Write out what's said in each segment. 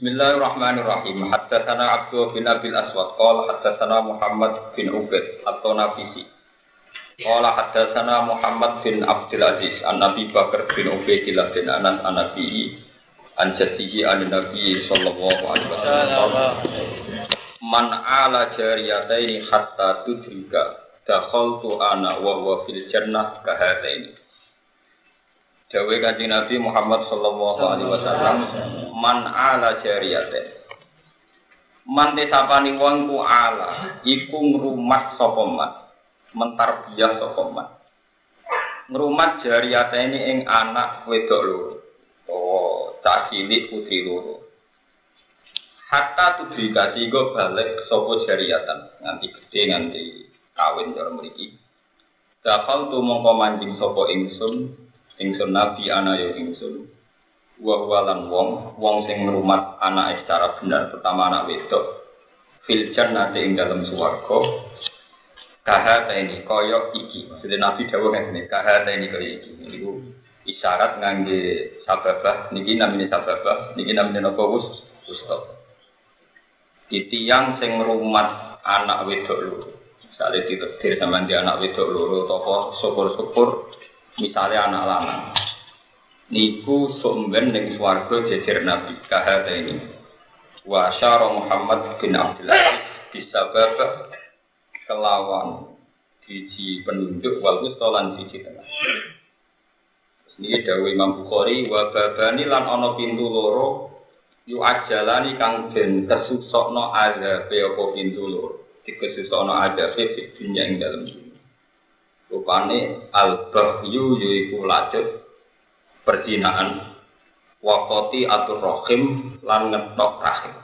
Bismillahirrahmanirrahim. Haddatsana Abdul bin Abil Aswad qala haddatsana Muhammad bin Ubaid atau Nafisi. Qala haddatsana Muhammad bin Abdul Aziz an Nabi Bakar bin Ubaidillah bin Anas an Nabi an jaddihi an Nabi sallallahu alaihi wasallam. Man ala jariyataini hatta tudrika dakhaltu ana wa huwa fil jannah kahataini. Dawe kanjeng Nabi Muhammad sallallahu alaihi wasallam man ala jariyatin. Man desapani wong ku ala iku ngrumat sapa man. Mentarbiyah sapa man. Ngrumat jariyatene ing anak wedok loro. Oh, cah cilik putri loro. Hatta tudrika tiga balik sapa jariyatan nganti gede nganti kawin cara mriki. Dakal tu mongko manjing sapa ingsun, ingsun nabi ana ya ingsun. Wa walan wong, wong sing ngrumat anak secara benar, pertama anak wedok. Fil jannati ing dalam swarga. Kahata ini kaya iki. Maksudnya Nabi dawuh ngene, kahata ini kaya iki. Niku isyarat ngangge sababah, niki namine sababah, niki namine napa wus ustaz. Di tiang sing ngrumat anak wedok lho. Misalnya ditetir sama dia anak wedok loro, toko syukur-syukur, misalnya anak lanang. Niku sumben ning swarga jejer Nabi kahata ini. Wa syara Muhammad bin Abdullah disabab kelawan siji penunjuk wal lan siji tengah. Ini dawe Imam Bukhari wa babani lan ana pintu loro yu ajalani kang den kesusokno azabe apa pintu loro. Dikesusokno azabe dunya ing dalem dunya. Rupane al-bahyu yaiku lajut perzinaan wakoti atur rahim lan ngetok rahim.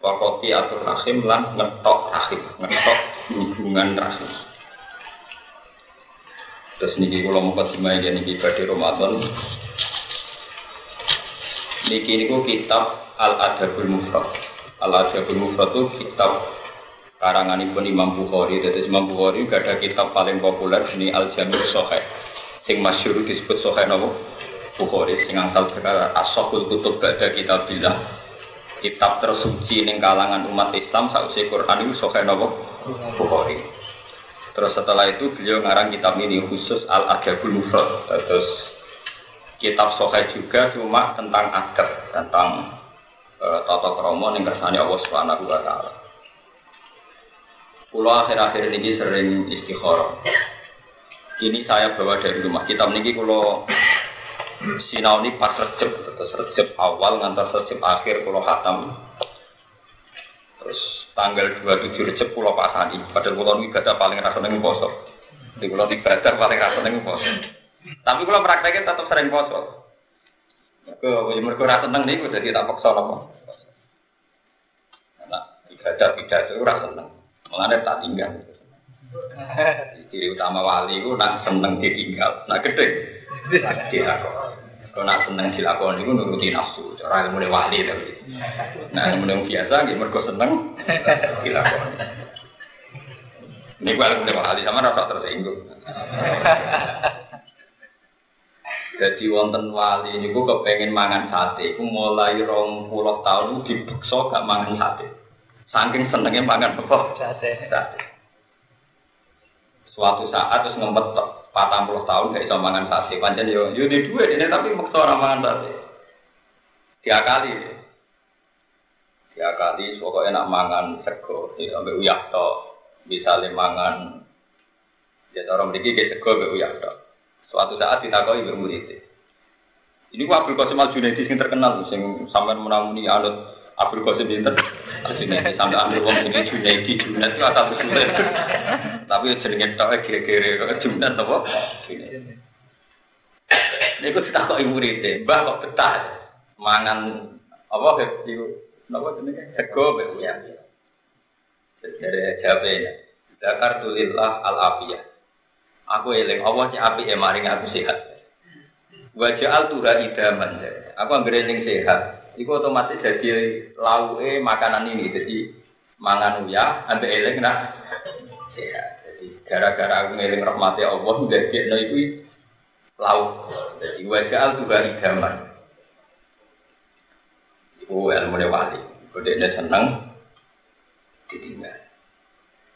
Wakoti atur rahim lan ngetok rahim ngetok hubungan rahim. Terus niki kula mau dimai ya niki badhe Ramadan. Niki niku kitab Al Adabul Mufrad. Al Adabul Mufrad itu kitab karanganipun Imam Bukhari. Jadi Imam Bukhari gak ada kitab paling populer ini Al Jami' Sahih. Sing masyhur disebut Sahih napa? Bukhari. Sing angsal perkara asokul kutub gada kitab bilang kitab tersuci ning kalangan umat Islam sausi Quran itu Sahih napa? Bukhari. Terus setelah itu beliau ngarang kitab ini khusus Al Adabul Mufrad. Terus kitab Sahih juga cuma tentang adab tentang uh, tata krama ning kersane Allah Subhanahu wa taala Pulau akhir-akhir ini sering istikharah. Ini saya bawa dari rumah. Kitab ini kalau sinau ini pas recep, terus recep awal ngantar recep akhir kalau hatam. Terus tanggal 27 recep pulau pasani. Padahal pulau ini ibadah paling rasa neng poso. Di pulau ibadah paling rasa neng poso. Tapi kalau prakteknya tetap sering poso. Ke mereka rasa neng nih, jadi tak paksa apa. Nah, ibadah ibadah itu rasa neng. Mengenai tak tinggal. Ciri utama wali itu nak seneng ditinggal, nak gede dilakon. Kalau nak seneng dilakon itu nuruti nafsu, cara ilmu wali tapi. Nah ilmu biasa, dia mergo seneng dilakon. Ini gua ilmu wali sama rasa tersinggung. Jadi wonten wali ini gua kepengen mangan sate, aku mulai rong puluh tahun dibekso gak mangan sate. Saking senengnya mangan apa? Sate. Suatu saat terus ngempet patang puluh tahun gak bisa mangan sate. Pancen yo yo di dua ini tapi maksa orang mangan sate. Tiga kali. Tiga kali pokoknya nak mangan sego, ya sampai uyah tok. Misalnya mangan ya orang memiliki ke sego sampai uyah tok. Suatu saat ditakoi bermurid. Ini gua Abdul Qasim Al Junaidi sing terkenal sing sampean menamuni anut Abdul Qasim pinter. Junaidi sampai ambil wong ini Junaidi Junaidi itu asal usulnya. Tapi jenenge tok kira-kira kok Junaidi apa? Niku ditakoki murid Mbah kok betah mangan apa iku napa jenenge sego mbek uyah. Jadi jawabnya, Zakar tulillah al afiyah. Aku eling Allah sing apik e maring aku sehat. Wa ja'al tuha idaman. Aku anggere sing sehat. Iku otomatis jadi lauke makanan ini. Jadi mangan uyah ambek eling nak sehat. Jadi gara-gara aku ngeling rahmati Allah ndadekno iku lauk. Jadi wa ja'al tuha idaman. Iku Ku ilmu wali. Kodene seneng ditinggal.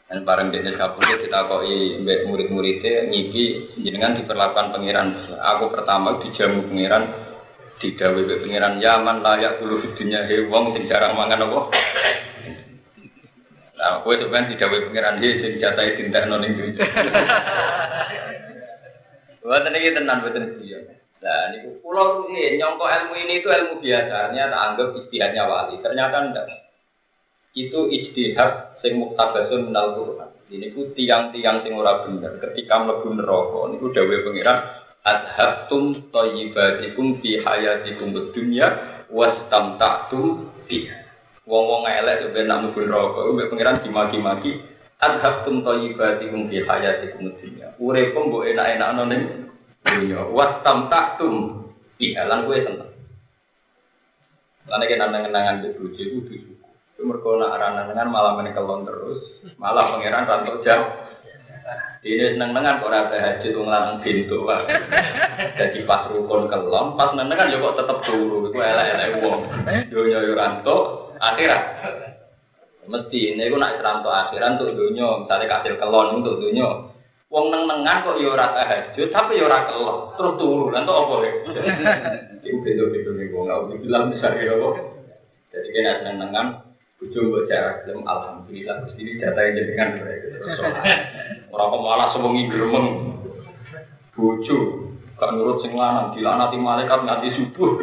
Dan bareng kabur dia ditakoi mbak murid-muridnya ngipi jenengan diperlakukan pangeran. Aku pertama dijamu pangeran didawe mbak pangeran Yaman layak dulu dunia hewong sing jarang mangan apa. Nah, aku itu kan didawe pangeran dia sing jatai tindak noning duit. Buat ini tenan betul dia. Nah, ini pulau ini nyongko ilmu ini itu ilmu biasa, ternyata anggap istihadnya wali. Ternyata enggak itu ijtihad sing muktabasun minal. Ini ku tiang-tiang sing ora bener ketika mlebu neraka niku dawuh pangeran adhabtum thayyibatikum fi hayatikum dunya wastamta'tum biha. Wong-wong elek ben nak mlebu neraka mbek pangeran dimaki-maki adhabtum thayyibatikum fi hayatikum dunya. Uripmu mbok enak-enakno ning dunya wastamta'tum biha lan kowe seneng. Lan nek nang-nangan di bojo iku mereka nak aran malah menekelon terus, malah pangeran rantau jam. Ini seneng nengan kok rata haji tuh ngelarang pintu. Jadi pas rukun kelon, pas nengan ya kok tetep turu. Itu elek elek uang. Dunia yo ranto akhirat. Mesti ini gue nak ranto akhirat untuk dunia. Misalnya kasih kelon untuk dunia. Wong neng nengan kok yo rata haji, tapi yo rata kelon. Terus turu, ranto apa ya? Itu pintu pintu nih gue nggak bilang misalnya apa. Jadi kena seneng nengan, Bujo buat cara film alhamdulillah terus ini data yang jenengan terus orang pemalas sewengi geremeng bujo gak nurut sing lanang dilanati malaikat nganti subuh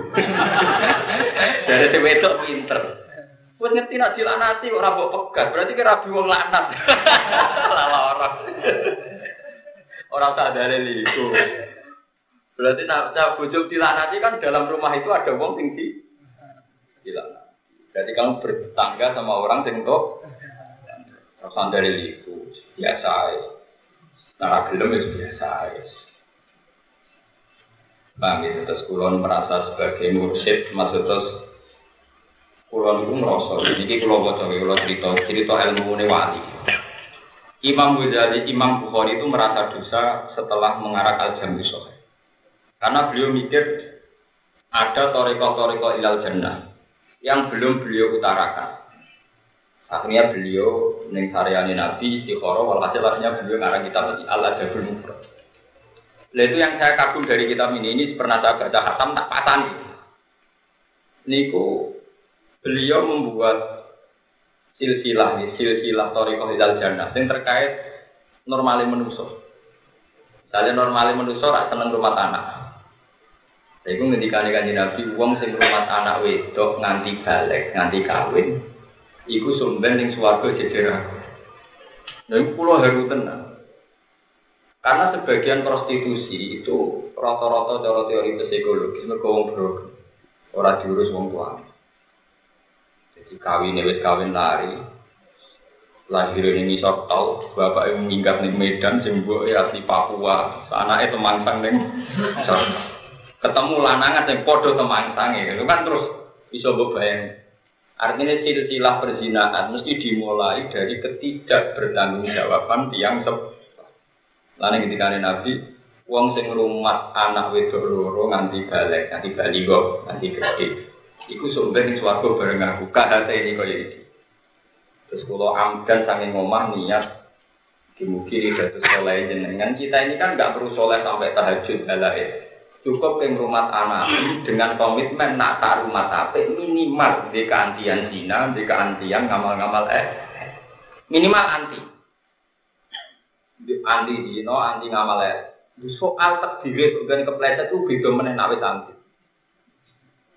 dari itu pinter Wes ngerti nak dilanati kok ora mbok pegat, berarti kira rabi wong lanat. Lala orang. Orang sadar itu. Berarti nak bojo dilanati kan dalam rumah itu ada wong sing di dilanati. Jadi kamu bertangga sama orang yang kok Rasan dari itu biasa Nah, gelem itu biasa Bang, itu terus kulon merasa sebagai mursyid, maksud terus kulon itu merasa. Jadi kulon bocor, kulon cerita, cerita ilmu ini wali. Imam Ghazali, Imam Bukhari itu merasa dosa setelah mengarah al-jami Karena beliau mikir ada toriko-toriko ilal jannah yang belum beliau utarakan. Akhirnya beliau neng saryani Nabi istiqoroh, walhasil akhirnya beliau ngarang kitab ini Allah Jabul Mufrad. itu yang saya kagum dari kitab ini, ini pernah saya baca hatam tak patani. Niku beliau membuat silsilah nih, silsilah Torikoh Hidal Jannah yang terkait normalnya menuso. Misalnya normalnya menuso rak rumah tanah. Iku ngendikane kanjeng Nabi wong sing rumah anak wedok nganti balik, nganti kawin, iku sumben ning swarga jejer aku. Nah, iku kula haru tenan. Karena sebagian prostitusi itu rata-rata cara teori psikologi mergo wong bro. Ora diurus wong tua. Jadi kawin wis kawin lari. Lahir ini sok tau yang minggat ning Medan sing mbok asli Papua, anake temangsang ning ketemu lanangan yang podo temangsangnya itu kan terus bisa bayang artinya silsilah perzinahan mesti dimulai dari ketidak bertanggung jawaban tiang sep lain ketika nabi uang sing rumah anak wedok loro nganti balik nganti kok nganti gede iku sumber ning swarga bareng aku. Kahate ini kaya iki. Terus kalau amdan sange ngomah niat dimugi dados soleh jenengan. Kita ini kan nggak perlu soleh sampai tahajud halae cukup yang rumah anak dengan komitmen nak tak rumah tapi minimal di keantian zina, di keantian ngamal-ngamal eh minimal anti. Di anti zina, anti ngamal eh. Soal takdir bukan kepleset itu beda meneh nak anti.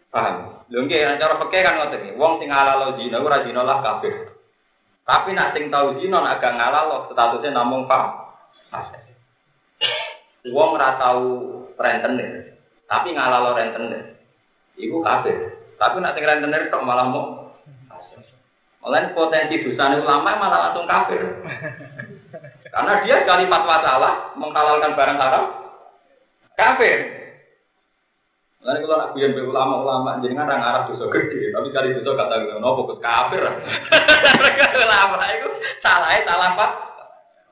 Paham? Lho nggih cara peke kan ngoten iki. Wong sing halal zina ora zina lah kafir tapi nak sing tau zina nak gak ngalal statusnya namung pak Wong ora tau rentenir. Tapi ngalalo rentenir. Iku kafir. Tapi nak rentenir tok malah mau Malah potensi dosa ulama malah langsung kafir. Karena dia sekali fatwa salah menghalalkan barang haram kafir. Lalu kalau nak biar ulama-ulama jadi ngarang arah dosa gede, tapi kali dosa kata gue nopo fokus kafir. ulama itu salah salah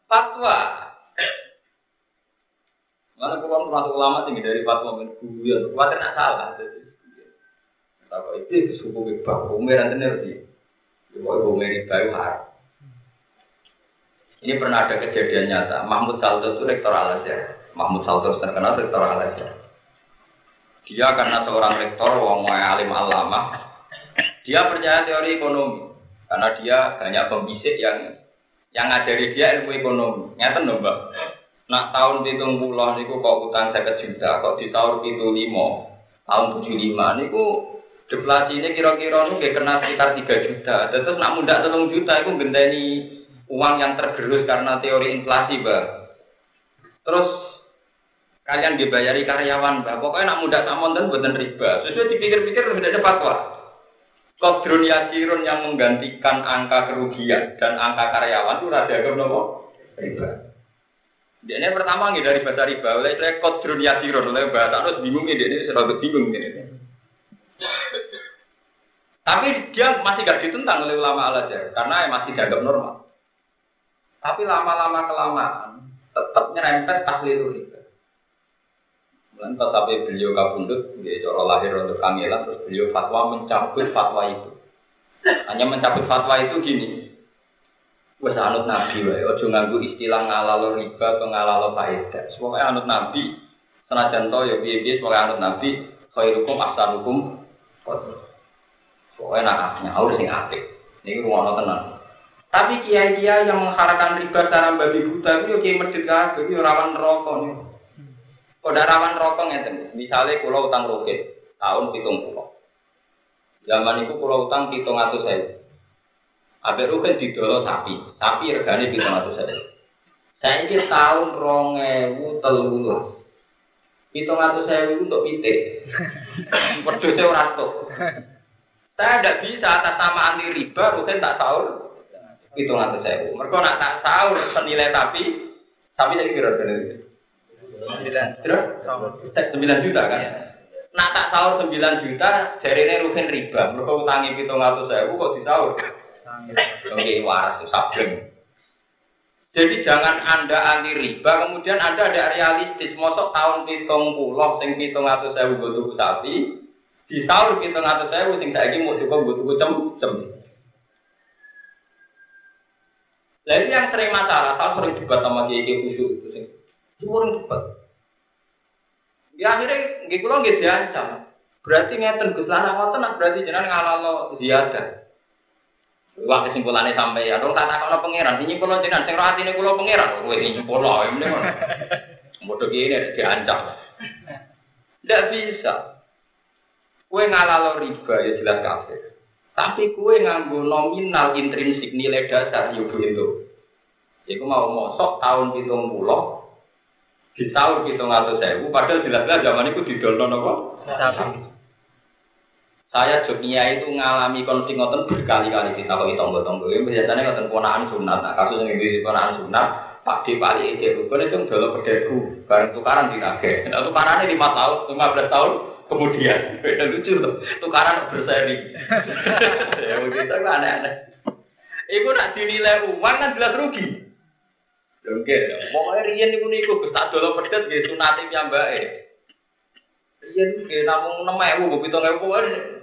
fatwa. Mana kalau termasuk ulama tinggi dari fatwa men guyon, khawatir nak salah. Tahu itu suku riba, hukumnya nanti ngerti. Hukumnya riba itu haram. Ini pernah ada kejadian nyata. Mahmud Salto itu rektor Al Azhar. Mahmud Salto terkenal rektor Al Azhar. Dia karena seorang rektor, wong alim alama, dia percaya teori ekonomi karena dia banyak pembisik yang yang ngajari dia ilmu ekonomi. Nyata dong, Mbak. Nak tahun hitung pulau niku kok utang saya juta, kok di tahun itu lima, tahun tujuh lima niku deflasi ini kira-kira nih kena sekitar tiga juta. Terus nak muda telung juta itu genteni uang yang tergerus karena teori inflasi, Mbak. Terus kalian dibayari karyawan, Mbak. Pokoknya nak muda tak monten buatan riba. Sesuai dipikir-pikir sudah ada fatwa. Kodrun yasirun yang menggantikan angka kerugian dan angka karyawan itu rada nopo riba. Dia ini pertama nggak dari bahasa riba, oleh saya kodrun yasirun, oleh bahasa harus bingung ini, ini selalu bingung ini. Tapi dia masih gak ditentang oleh ulama al azhar karena masih dianggap normal. Tapi lama-lama kelamaan tetap nyerempet tahlil riba. Dan pas sampai beliau kabundut, dia cara lahir untuk kangelan, terus beliau fatwa mencabut fatwa itu. Hanya mencabut fatwa itu gini, Wes anut nabi wae, ojo nganggu istilah ngalalo riba atau ngalalo faedah. Semoga anut nabi, senajan to ya piye-piye semoga anut nabi, khairukum ahsanukum. Pokoknya nak nyaur sing apik. Ini rumono tenang. Tapi kiai-kiai yang mengharapkan riba secara babi buta itu ya kiai masjid kabeh, itu rawan rokok nih. Kode rawan rokok ngeten. Misalnya pulau utang roket tahun pitung pulau. Zaman itu pulau utang pitung atau saya. Abe roket didolo sapi. Sapi regane pitung atau saya. Saya ini tahun rongewu telur. Pitung atau saya untuk pitik. Berdua orang tuh. Saya tidak bisa atas nama anti riba, rutin tak sahur. Pitung atau saya. Mereka nak tak sahur senilai tapi, tapi saya kira benar. Sembilan juta kan? Nah tak sahur sembilan juta, jari ini rugen riba. Mereka utangi pitung atau saya, kok disahur? Jadi jangan anda anti riba, kemudian anda ada realistis. Mosok tahun pitung pulau, sing pitung atau saya butuh sapi, di sahur pitung atau saya sing saya mau cukup butuh cem cem. Lalu yang sering masalah, saya sering juga sama kiai khusyuk itu sing Semua cepat. Ya akhirnya nggih kula nggih diancam. Berarti ngeten lan ngoten berarti jenengan ngalalo ziyadah. Wah kesimpulannya sampai ya, dong tak takono pangeran, ini pulau jenengan, sing roh atine kula pangeran, kowe ini pulau, ini ngono. Bodoh gini diancam. Tidak bisa. Kue ngalalo riba ya jelas kafir. Tapi kue nganggo nominal intrinsik nilai dasar yo itu. Iku mau mosok tahun pitung pulau, di tahun pitung atau sewu, padahal jelas-jelas zaman itu didol apa? Saya Jogja itu ngalami konflik ngoten berkali-kali kita kok tonggo-tonggo. Biasanya ngoten ponaan sunat. Nah, kasus yang di ponaan sunat, Pak Di Pali itu bukan itu dulu pedesku, bareng tukaran di nage. Nah, tukarannya lima tahun, lima belas tahun kemudian. Beda lucu tuh, tukaran berseri. ya begitu kan aneh-aneh. Iku nak dinilai uang kan jelas rugi. Oke, pokoknya riyen niku niku tak dolo pedet nggih sunate piyambake. Riyen nggih namung 6000 7000 wae.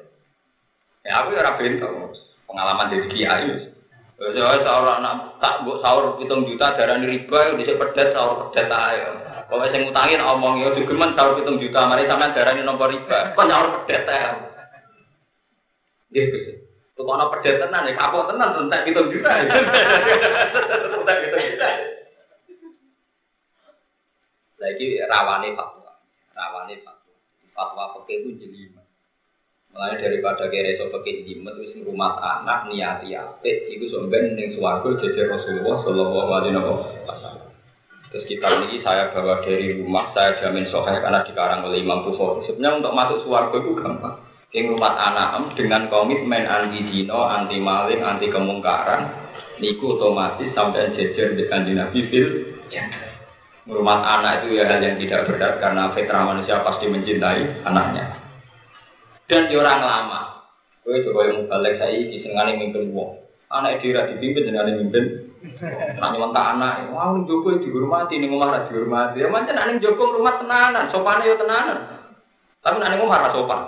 Ya aku ora bento. Pengalaman dari kiai. Ya sahur anak tak mbok sahur 7 juta darani riba dhisik pedet sahur pedet ae. Pokoke sing ngutangin omong ya digemen sahur 7 juta mari sampean darani nomor riba. Kok sahur ae. Nggih Gus. Tuh kono pedet tenan ya kapok tenan entek 7 juta. Entek 7 juta. Lagi rawane fatwa, rawane fatwa. Fatwa pakai itu jeli. Mulai daripada kira itu pakai jimat itu rumah anak niat apik itu sebenarnya yang suwargo jadi Rasulullah Shallallahu Alaihi Wasallam. Terus kita ini saya bawa dari rumah, saya jamin sohaya karena dikarang oleh Imam Bukhari. Sebenarnya untuk masuk suwargo itu gampang. Yang rumah anak dengan komitmen anti dino, anti maling, anti kemungkaran, niku otomatis sampai jejer Nabi fil. Ya. Rumah anak itu ya hal yang tidak berat karena fitrah manusia pasti mencintai anaknya. Dan di orang lama, gue coba yang balik saya di senengane mimpin wong. Anak dia dipimpin dengan mimpin. Nanti mentah anak, wah Joko dihormati, ini ngomong dihormati. Ya macam nanti Joko rumah tenanan, sopannya ya tenanan. Tapi nanti ngomong marah sopan.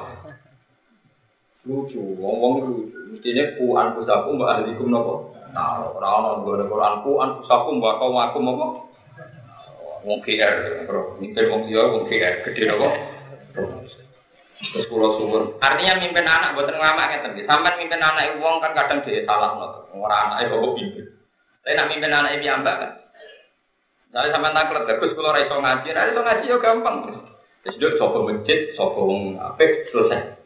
lucu, wong wong lucu. Mestinya ku anfusakum mbak ahlikum nopo. Nah, orang orang gue Quran ku anfusakum mbak kau aku nopo. Wong KR, bro. Mimpin wong dia wong KR gede nopo. Terus pulau suwun. Artinya mimpin anak buat ngelamak ngeten. Sampai mimpin anak wong kan kadang dia salah nopo. Orang anak itu pimpin. Tapi nak mimpin anak itu ambak kan. Misalnya sampai taklet, bagus kalau raiso ngaji, nah itu ngaji ya gampang. Terus dia sopo masjid, sopo apik, selesai.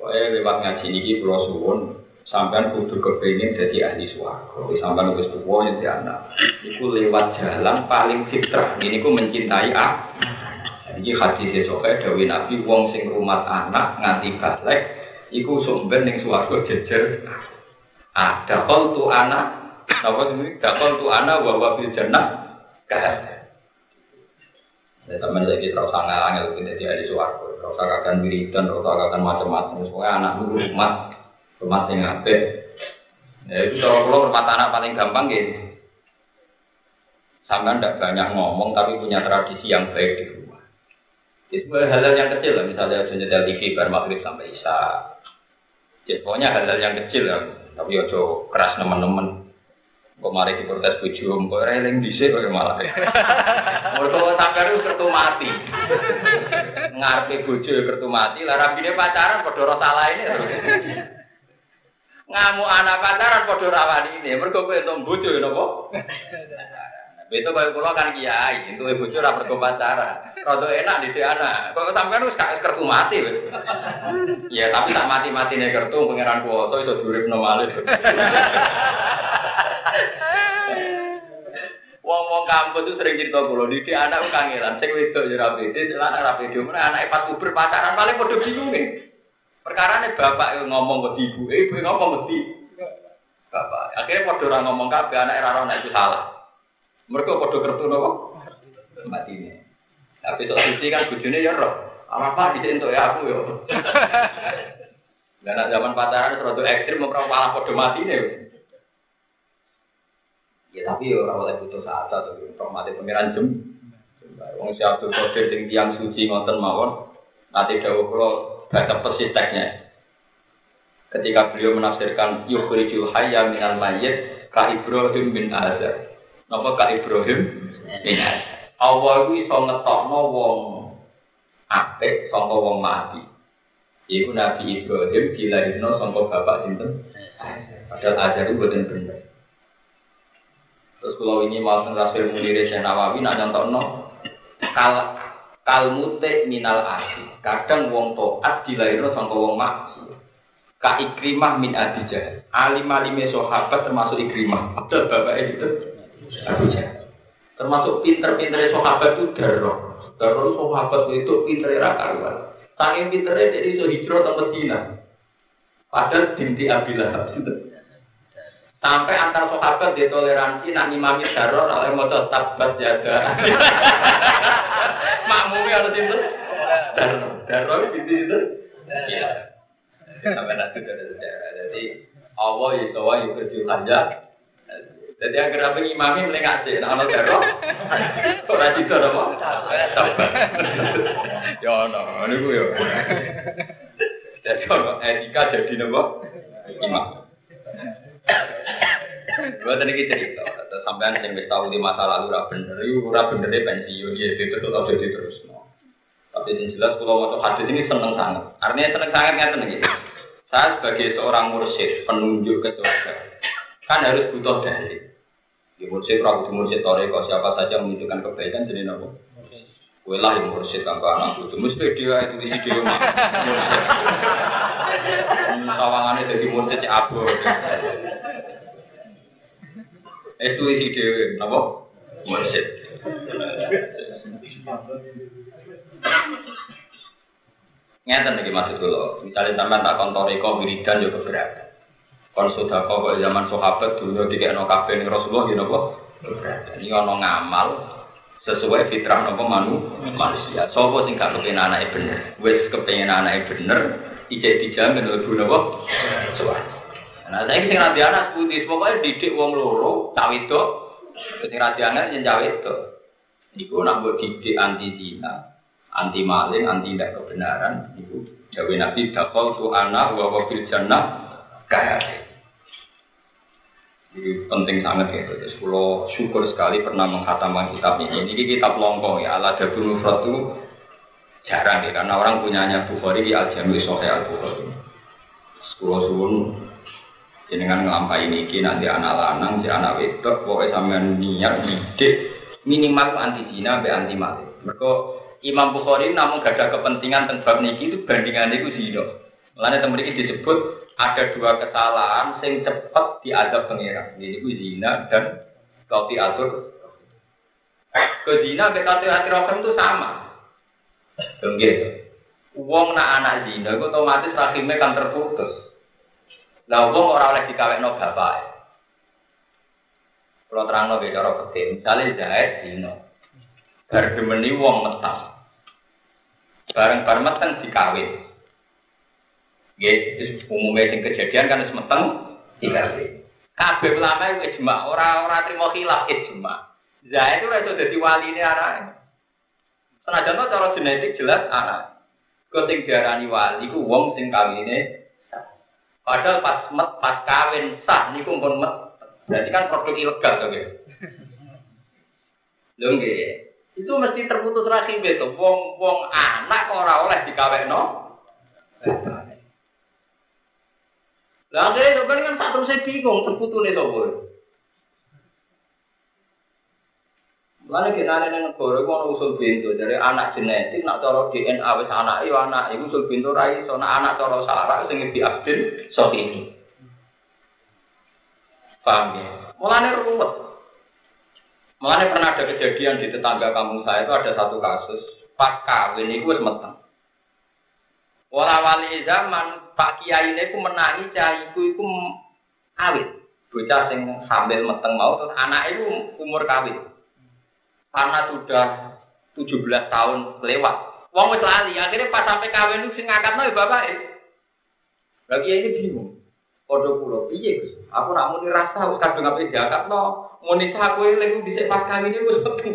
Pokoknya lewat ngaji ini pulau suwun, sampean kudu kepingin jadi ahli suarga. Sampean wis tuwa jadi anak. Iku lewat jalan paling fitrah. Ini ku mencintai ah. Iki hadis esoke dewi Nabi wong sing rumah anak nganti baslek iku sumber ning swarga jejer. Ada kol tu anak, apa ini? Dakol tu anak wa fil jannah Kan? Ya teman saya kita rasa angel kita jadi ahli suaraku, rasa akan wiridan, rasa akan macam-macam. Semuanya anak rumah, rumah yang ngabe. Ya itu kalau rumah anak paling gampang gitu. Sampai tidak banyak ngomong tapi punya tradisi yang baik di hal-hal yang kecil lah, misalnya nyetel TV bar maghrib sampai isya. Ya, pokoknya hal-hal yang kecil ya, tapi ojo keras teman-teman. Kok mari diprotes bojo, kok reling dhisik kok malah. Mergo sampeyan itu kertu mati. Ngarepe bojo kertu mati, lah rabine pacaran padha ora salah ini. Ngamuk anak pacaran padha ora wani ini. Mergo kowe entuk bojo napa? Itu kalau pulau kan kiai, itu ibu curah pergi pacaran. Rodo enak di anak. Kok sampean wis kertu mati wis. Ya tapi tak mati-mati nih kertu pangeran kuoto itu durip normalis. Wong-wong kampus itu sering cerita kulo, di anak kangelan, sing wedok ya rapi, di celana rapi, di mana anak pas puber pacaran paling bodoh bingung nih. Perkara nih bapak ngomong ke ibu, ibu yang ngomong ke bapak. Akhirnya bodoh orang ngomong kabe anak era itu salah. Mereka bodoh kertu nopo, mati ini. Tapi sok suci kan bujune ya roh. Apa di untuk ya aku yo. Dan zaman pacaran terlalu ekstrim, memperang malah bodoh mati nih. Ya tapi ya orang oleh butuh saat atau informasi pengiran jem. Wong si Abdul Qadir sing tiang suci ngonten mawon. Nanti dawuh kula baca persis teksnya. Ketika beliau menafsirkan yukhrijul hayya minal mayyit ka Ibrahim bin Azar. Napa ka Ibrahim bin Azar. Allah iku iso ngetokno wong apik saka wong mati. Iku Nabi Ibrahim dilahirno saka bapak sinten? Padahal Azar itu boten bener. Terus kalau ini mau rasul munir saya nawawi nak no kal kalmute minal asi. Kadang wong toat dilahirno sangka wong maksi. Ka ikrimah min adijah. Alim alime sahabat termasuk ikrimah. Ada bapak itu Abu Termasuk pinter-pinter sahabat itu darah. Darah sahabat itu pinter rakaruan. Saking pinternya jadi so hijrah ke Medina. Padahal binti Abilah. Sampai antar sahabat di toleransi nak imami daror oleh motor tabat jaga. Makmumnya harus itu. Daror, daror di situ. Iya. Sampai nanti ada sejarah. Jadi Allah itu wa yukerjul aja. Jadi yang kenapa imami melengak sih, nah ono daror. Ora itu apa? Tabat. Ya ono, ini gue ya. Jadi ono etika jadi nopo imam. Gue tadi kita cerita, sampean yang wis tahu di masa lalu ora bener, ora bener pensiun ya itu tetap jadi terus. Tapi yang jelas kalau mau hadis ini seneng sangat. Artinya seneng sangat nggak seneng gitu. Saya sebagai seorang mursyid penunjuk ke surga kan harus butuh dalil. Di mursyid kalau di mursyid toreko siapa saja menunjukkan kebaikan jadi nopo. Kue lah yang mursyid tanpa anak itu mesti dia itu di dia mah. Tawangannya jadi mursyid abu. Itu isi dewi, apa? Mursyid. Ngeten lagi maksud dulu. Misalnya sampai tak kontoriko wiridan juga berat. Kon sudah kok zaman sahabat dulu di kena kafe nih Rasulullah gitu kok. Ini ono ngamal sesuai fitrah nopo manu manusia. Sopo sing gak kepengen anaknya bener. Wes kepengen anaknya bener. Ijek dijamin lebu nopo. Soalnya. Nah, saya sing rabi anak putih, pokoknya didik wong loro, cawe itu, sing rabi anak yang cawe itu. Iku nak buat didik anti zina, anti maling, anti tidak kebenaran, ibu Jawa Nabi dakol tu anak wa wa fil jannah kaya. Ini penting sangat ya. Terus kalau syukur sekali pernah menghatamkan kitab ini. Ini kitab longkong ya. Ala Jabul Mufrad itu jarang ya. Karena orang punyanya Bukhari di Al-Jami Sohe Al-Bukhari. Sepuluh suun. Jenengan ngelampai ini nanti anak lanang, si anak wedok, pokoknya sampean niat, didik, minimal anti zina, be anti mati. Mereka Imam Bukhari namun gak ada kepentingan tentang niki itu bandingannya itu zina. Mulanya teman ini disebut ada dua kesalahan sing cepet diadab pengiran. Ini ku zina dan kauti atur. Ke zina ke kauti atur itu sama. Enggak. Uang nak anak zina itu otomatis rahimnya kan terputus. Lah uang orang oleh dikawin no bapak. Kalau terang beda orang kecil, misalnya jahit zina. Berdemeni uang metang. Bareng-bareng metang dikawin. Nggih, umumnya sing kejadian kan wis meteng dikasih. Kabeh ulama itu ijma, ora-ora trimo khilaf ijma. Zaid itu iso dadi waline anake. Senajan to cara genetik jelas anak. Kau sing diarani wali ku wong sing kawine Padahal pas met pas kawin sah niku pun met. Berarti kan produk ilegal to nggih. Lho nggih. Itu mesti terputus rahim itu. Wong wong anak ora oleh dikawekno. Lah akhirnya sampeyan kan tak terus bingung terputune sapa. Mana kita ada yang negara itu usul pintu dari anak genetik nak cara DNA wis anak itu anak itu usul pintu rai so nak anak cara sarah sing diabdin so ini. Paham ya? Mulanya ruwet. Mulanya pernah ada kejadian di tetangga kampung saya itu ada satu kasus pas kawin itu meteng. Wala wali zaman Pak Kiai ini ku menangi cah iku awit. Bocah sing hamil meteng mau terus anak itu umur kawin. Karena sudah 17 tahun lewat. Wong wis lali, akhirnya pas sampai kawin itu sing ngakatno ya bapak. Lagi ini bingung. Podo pulau piye Gus? Aku nak muni rasa wis kadung ape diangkatno. Muni aku lagi dhisik pas kawin wis penting.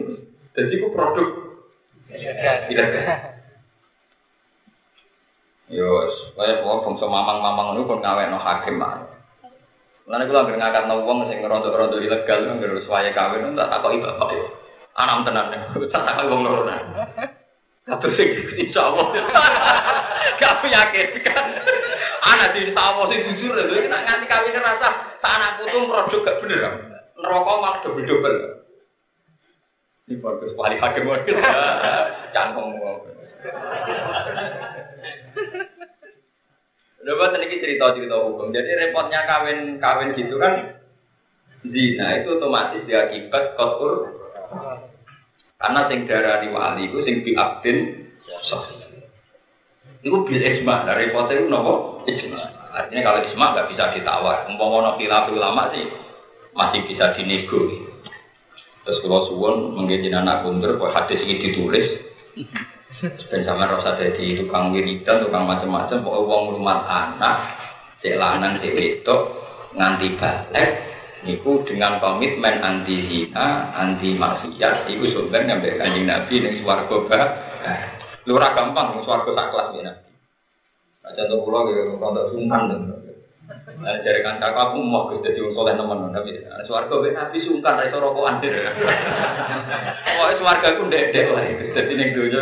Dadi ku produk. Tidak. Yo, saya pokok fungsi mamang mamang nu pun ngawe no hakim mah. Lalu gue ngambil ngangkat no uang sing rontok rontok ilegal nu ngambil suaya kawin nu apa itu apa ya. Anam tenan nih, kita tak ngomong loh nih. Kata sing insya Allah. Kau yakin kan? Anak di insya Allah sih jujur loh, ini nak nganti kawin ngerasa tanah putus produk gak bener. Rokok malah double double. Ini bagus, wali hakim wakil. Jangan ngomong. Buat ini cerita-cerita hukum. Jadi repotnya kawin kawin gitu kan zina itu otomatis diakibat kotor. Karena sing darah di wali itu sing diabdin Itu bil isma dari repotnya itu nopo isma. Artinya kalau isma nggak bisa ditawar. Umpama khilaf ulama sih masih bisa dinego. Terus kalau suwon menggigit anak kundur, hadis ini ditulis, dan sama rasa jadi tukang wiridan, tukang macam-macam, pokoknya uang rumah anak, cek lanang, cek wedok, nganti balik, niku dengan komitmen anti zina, anti maksiat, itu sebenarnya ngambil kanjeng Nabi ning swarga ba. Lurah gampang ning swarga tak kelas ya Nabi. Tuh pulau kalau sungkan dong. Nah, dari kakak aku mau jadi wong soleh teman tapi swarga be nabi sungkan iso rokokan dhewe. Pokoke swarga ku ndek-ndek wae. Dadi ning donya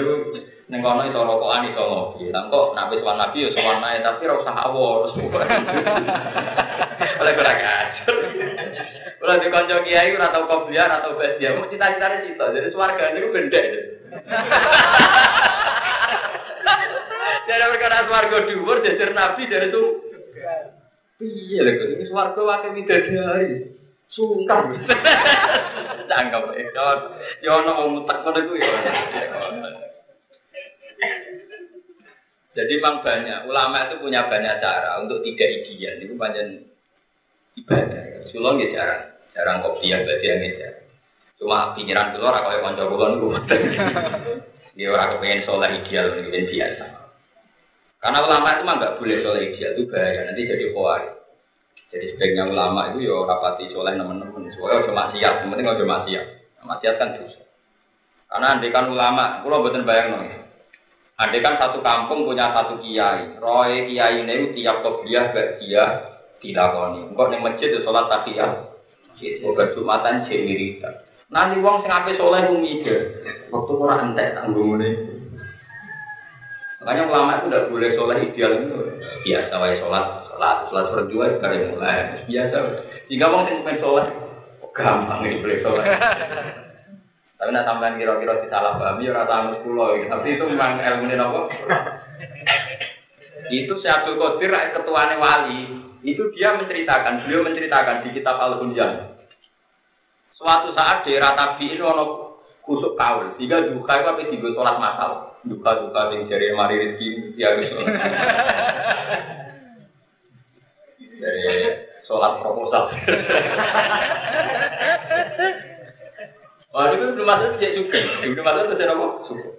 ku ning kono iso rokokan iso ngopi. Lah kok nek wis nabi ya sowan nae tapi ora usah awo terus. Oleh kira kacer. Kalau di konco kiai ora tau kopiah ora tau bes dia mau cita-citane cita. Jadi swarga niku gendek. Jadi perkara swarga dhuwur jajar nabi dari itu Iya lho, ini swarga wakil widadari. Sungkan. Itu. Ya ono wong mutek ngono ya. Jadi memang banyak ulama itu punya banyak cara untuk tidak ideal. Itu panjang ibadah. Sulong ya jarang, jarang berarti yang ya. Cuma pikiran keluar kalau yang kanca kula niku. Dia orang kepengen sholat ideal itu biasa. Karena ulama itu mah nggak boleh sholat ideal itu bahaya. Nanti jadi khawarij. Jadi sebaiknya ulama itu ya rapati soleh teman-teman. Soalnya maksiat, yang penting udah maksiat. Maksiat kan dosa. Karena andai kan ulama, kalau buatan bayang nih. Ada kan satu kampung punya satu kiai. Roy kiai ini tiap gak dia dilakoni. Engkau nih masjid itu sholat tahiyat. Obat jumatan cek wiridan. Nanti uang sing ape soleh mikir. Waktu ora entek tanggung ini. Makanya ulama itu tidak boleh sholat ideal itu biasa wae sholat sholat sholat berdua sekali mulai biasa. Jika uang sing main sholat gampang ini boleh sholat. Tapi nak tambahan kira-kira disalah pahami ya rata angus pulau gitu. Tapi itu memang ilmu ini apa? itu Abdul Qadir ketuanya wali. Itu dia menceritakan, beliau menceritakan di kitab Al Hunjan. Suatu saat di daerah Tabi ini ono kusuk kaul. Tiga duka itu apa tiga sholat masal. Duka duka yang jari mari rezeki dia. Dari sholat proposal. Wah itu belum masuk cek juga. Belum masuk itu apa? Suku.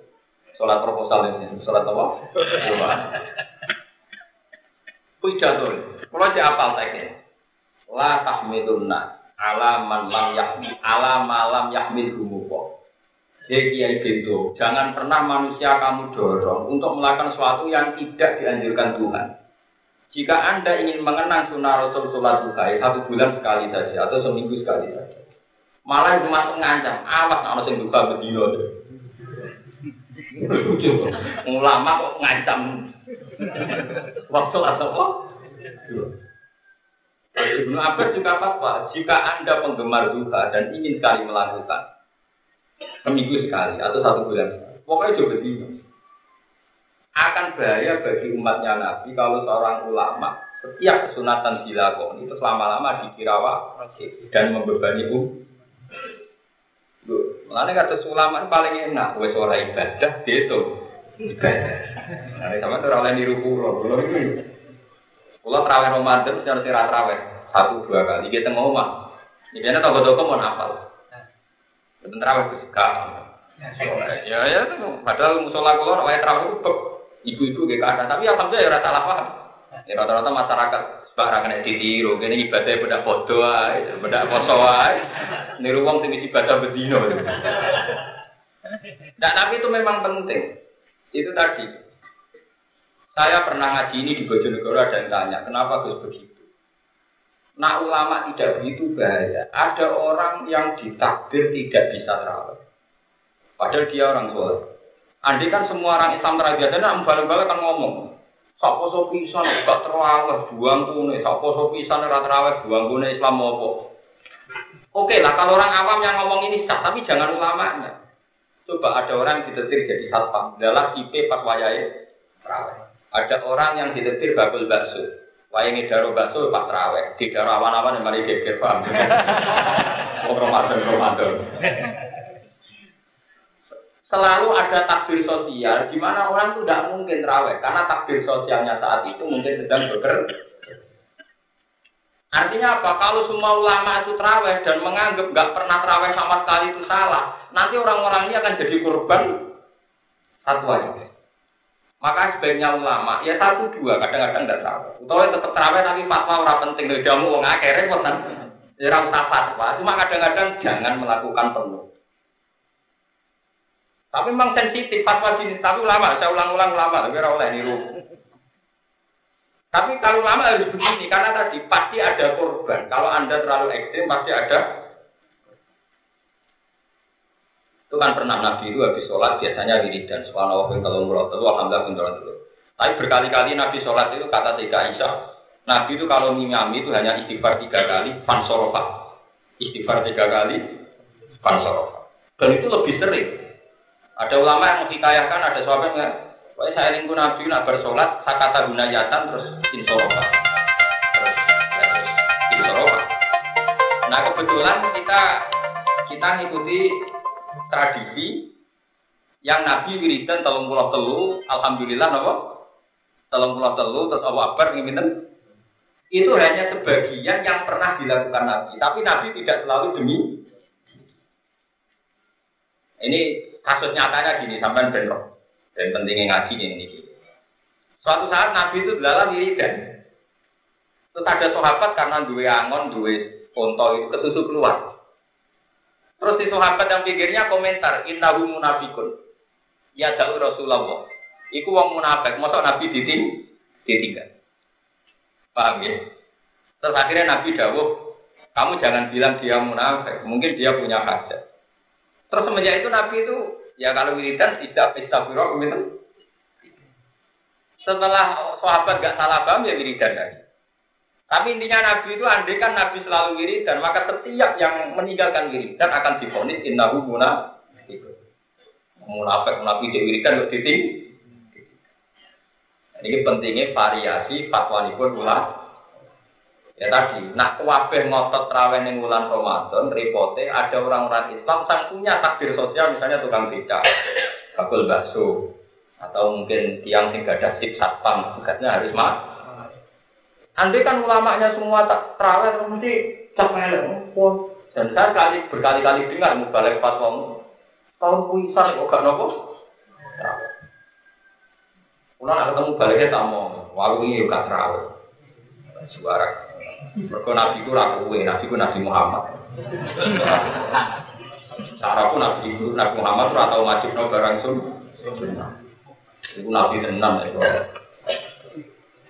Sholat proposal ini. Sholat apa? Belum Pidato. Kalau cek apal teksnya. La tahmidunna ala man lam yahmi ala malam yahmil gumuko. Jadi kiai bento, jangan pernah manusia kamu dorong untuk melakukan sesuatu yang tidak dianjurkan Tuhan. Jika anda ingin mengenang sunnah Rasul sholat duha, satu bulan sekali saja atau seminggu sekali saja. Malah itu masuk ngancam, awas ana sing duka bedino. Ulama kok ngancam. Waktu atau apa? Ibnu Abbas juga apa? Jika Anda penggemar duka dan ingin sekali melakukan seminggu sekali atau satu bulan pokoknya coba bedino. Akan bahaya bagi umatnya Nabi kalau seorang ulama setiap kesunatan dilakoni itu selama-lama dikira dan membebani umat Mulane kata ulama paling enak wis ora ibadah gitu. Nah, sama tuh oleh niru kula. Kula iki kula traweh Ramadan secara sira traweh satu dua kali kita ngomong. Ini ana toko-toko mau nafal. Bener traweh wis gak. Ya ya padahal musola kula wae traweh ibu-ibu gak ada tapi alhamdulillah ya salah paham. Ya rata-rata masyarakat Barang kena ditiru, kini ibadah beda foto aja, beda foto aja. Niru wong sing ibadah bedino. Nah, tapi itu memang penting. Itu tadi. Saya pernah ngaji ini di Bojonegoro ada yang tanya, kenapa Gus begitu? Nah ulama tidak begitu bahaya. Ada orang yang ditakdir tidak bisa terawih. Padahal dia orang soleh. Andai kan semua orang Islam terbiasa, nah balik-balik kan ngomong, Sapa so pisan gak terawih buang kune, sapa so pisan ora terawih buang kune Islam apa? Oke lah kalau orang awam yang ngomong ini sah, tapi jangan ulamanya. Coba ada orang yang ditetir jadi satpam, adalah IP pas wayahe terawih. Ada orang yang ditetir bakul bakso, wayange daro bakso pas terawih, di daro awan-awan yang mari geger paham. Ramadan Ramadan selalu ada takbir sosial di mana orang itu tidak mungkin terawih karena takbir sosialnya saat itu mungkin sedang bekerja. Artinya apa? Kalau semua ulama itu terawih dan menganggap nggak pernah terawih sama sekali itu salah, nanti orang-orang ini akan jadi korban satu aja. Maka sebaiknya ulama ya satu dua kadang-kadang tidak terawih. Atau tetap terawih tapi fatwa orang penting dari jamu orang akhirnya pun ya rasa fatwa. Cuma kadang-kadang jangan melakukan penuh. Tapi memang sensitif fatwa sini, tapi ulama, saya ulang-ulang ulama, tapi oleh niru. Tapi kalau lama harus begini, karena tadi pasti ada korban. Kalau Anda terlalu ekstrim, pasti ada. Itu kan pernah Nabi itu habis sholat, biasanya wiridan. Subhanallah, kalau murah alhamdulillah, pintar dulu. Tapi berkali-kali Nabi sholat itu kata tiga Aisyah. Nabi itu kalau ngimami itu hanya istighfar tiga kali, fansorofa. Istighfar tiga kali, fansorofa. Dan itu lebih sering. Ada ulama yang menghikayahkan, ada sahabat yang Pokoknya saya lingkup Nabi nak bersolat, sakata gunayatan terus insorofa. Terus, ya, terus insorofa. Nah kebetulan kita kita ngikuti tradisi yang Nabi wiridan telung pulau telu, alhamdulillah nopo telung pulau telu terus Akbar ngimiten itu hanya sebagian yang pernah dilakukan Nabi, tapi Nabi tidak selalu demi. Ini Kasus nyatanya gini, sampai bentrok. Dan pentingnya ngaji ini. Suatu saat Nabi itu belalang wiridan. Terus ada sahabat karena dua angon, dua konto itu ketutup keluar. Terus si sahabat yang pikirnya komentar, innahu munafikun. Ya jauh Rasulullah. Iku wong munafik, mosok Nabi diting ditinggal. Paham ya? Terus akhirnya Nabi dawuh, kamu jangan bilang dia munafik, mungkin dia punya hajat. Terus semenjak itu Nabi itu ya kalau wiridan tidak istighfar gitu. Setelah sahabat gak salah paham ya wiridan lagi. Tapi intinya Nabi itu andai kan Nabi selalu wiridan, maka setiap yang meninggalkan wiridan akan difonis innahu munafik. Munafik munafik di wiridan titik ini pentingnya variasi fatwa pun ulah. Ya tadi, nak wabeh ngotot terawih ning bulan Ramadan, repote ada orang-orang Islam sang punya takdir sosial misalnya tukang beca, bakul bakso, atau mungkin tiang tinggal ada sip satpam, tugasnya harus mah. Andai kan ulamanya semua tak terawih mesti cap pun. Dan saya kali berkali-kali dengar balik fatwa tahun puisan kok gak nopo. Nak ketemu baliknya tak mau, walau ini terawih. Suara. Mereka nabi itu ragu nabi itu nabi Muhammad. Cara pun nabi itu nabi Muhammad atau wajib no barang sun. Itu nabi tenang itu.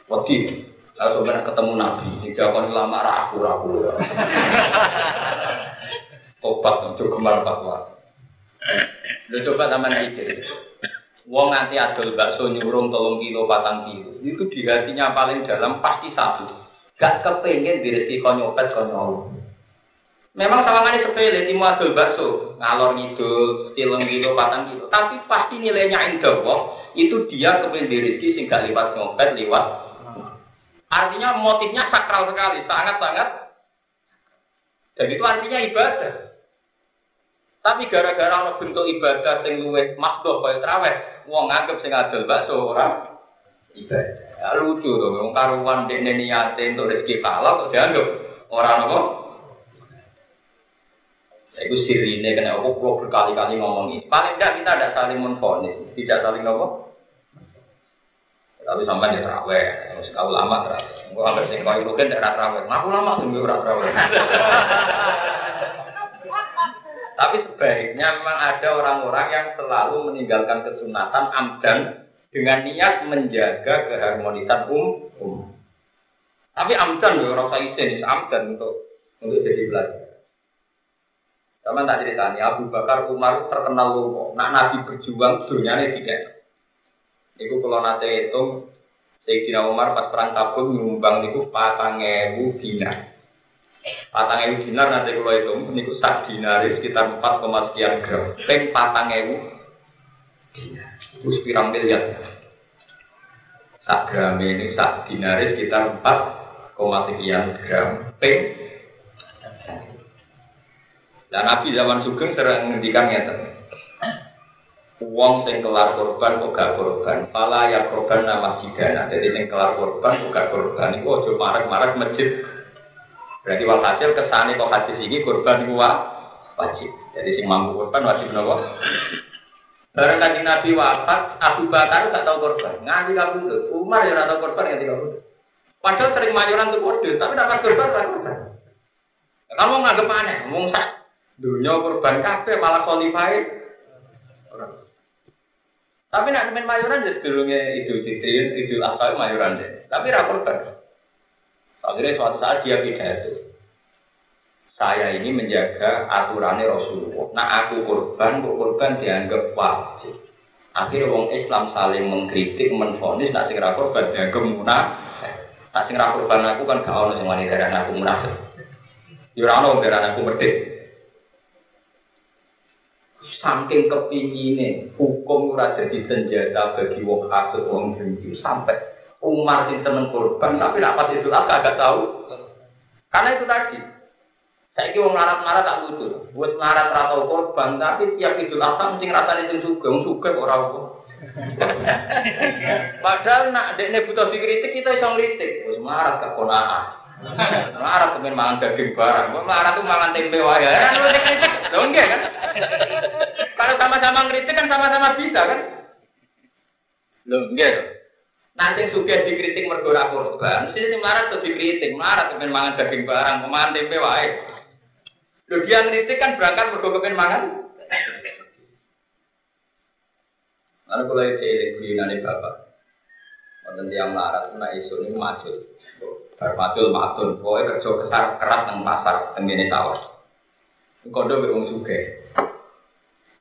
Waktu kalau sebenarnya ketemu nabi, jika kau lama ragu ragu. Tobat untuk kemar fatwa. Lu coba sama mikir. Wong nganti adol bakso nyurung tolong kilo patang kilo. Itu di hatinya paling dalam pasti satu. Gak kepengen diri kau nyopet kau Memang sawangannya sepele, timu adol bakso, ngalor ngidul, tilung kilo, patang kilo. Tapi pasti nilainya indah itu dia kepengen sing gak lewat nyopet, lewat. Artinya motifnya sakral sekali, sangat-sangat. Dan itu artinya ibadah. Tapi gara-gara ono bentuk ibadah sing luwih makdoh kaya traweh, wong nganggep sing adol bakso ora ibadah. Ya, lucu to, wong karuan dekne niate untuk rezeki halal kok dianggap ora nopo. Itu sirine kena aku perlu berkali-kali ngomong ini. Paling tidak kita ada saling menfonis, tidak saling nopo. Tapi sampai di terawih, harus kau lama terawih. Gua ambil sing kau kan tidak terawih. Ngaku lama tunggu terawih. Tapi sebaiknya memang ada orang-orang yang selalu meninggalkan kesunatan amdan dengan niat menjaga keharmonisan um. um. Tapi amdan ya orang saya amdan untuk untuk jadi belajar. Sama tak ceritanya Abu Bakar Umar terkenal loh. Nak Nabi berjuang dunia ini tidak. Iku kalau nanti itu Sayyidina Umar pas perang tabung nyumbang itu patang ewu dinar. Patang ewu dinar nanti kalau itu, ini sak dinar sekitar empat koma sekian gram. Peng patang ewu dinar, itu pirang miliar. Sak gram ini sak dinar sekitar empat koma sekian gram. Peng dan Nabi zaman Sugeng sering menghentikan ya Uang sing kelar korban kok gak korban, pala ya korban nama sidana. Jadi sing kelar korban kok gak korban, itu ojo marek-marek masjid Berarti walhasil kesane kok hadis ini korban gua wajib. Jadi sing mampu korban wajib nopo. Barang kaji Nabi wafat, Abu Bakar tak tahu korban. Nganti kabundut. Umar ya tahu korban nganti kabundut. Padahal sering mayoran tuh kode, tapi dapat korban tak korban. Kamu nganggep aneh, ngomong sak dunia korban kafe malah kualifai. Tapi nak main mayoran jadi dulunya idul fitri, idul adha mayoran deh. Tapi rapor korban. Akhirnya suatu saat dia pidato. Saya ini menjaga aturannya Rasulullah. Nah aku korban, kok korban dianggap wajib. Akhirnya wong Islam saling mengkritik, menfonis, nak sing korban dianggap munafik. Nak sing korban aku kan gak ono sing wani darah aku munafik. Yo ora ono darah aku medhit. Saking kepingine hukum ora jadi senjata bagi wong kasut wong benci sampai Umar sing seneng korban tapi dapat itu agak agak tahu. Karena itu tadi. Saya kira wong larat-larat tak lucu. Buat larat ratau korban tapi tiap itu adha mesti ngrasani sing sugih, wong sugih ora apa. Padahal nak dekne butuh dikritik kita iso ngritik. Wis marah gak konaan. Marah temen mangan daging barang. Marah tuh mangan tempe wae. Kan kritik. Kan? Kalau sama-sama ngritik kan sama-sama bisa kan? Lho enggak. Nanti suka dikritik mergo ora korban, mesti sing marah tuh dikritik, marah kepen mangan daging barang, mangan tempe wae. Lho dia ngritik kan berangkat mergo kepen mangan. Lalu kalau itu eling guyonane bapak. Wonten tiang larat nak isu ini macul. Bar macul macul. Pokoknya kerja kesar keras nang pasar tengene sawah. Kondo be wong sugih.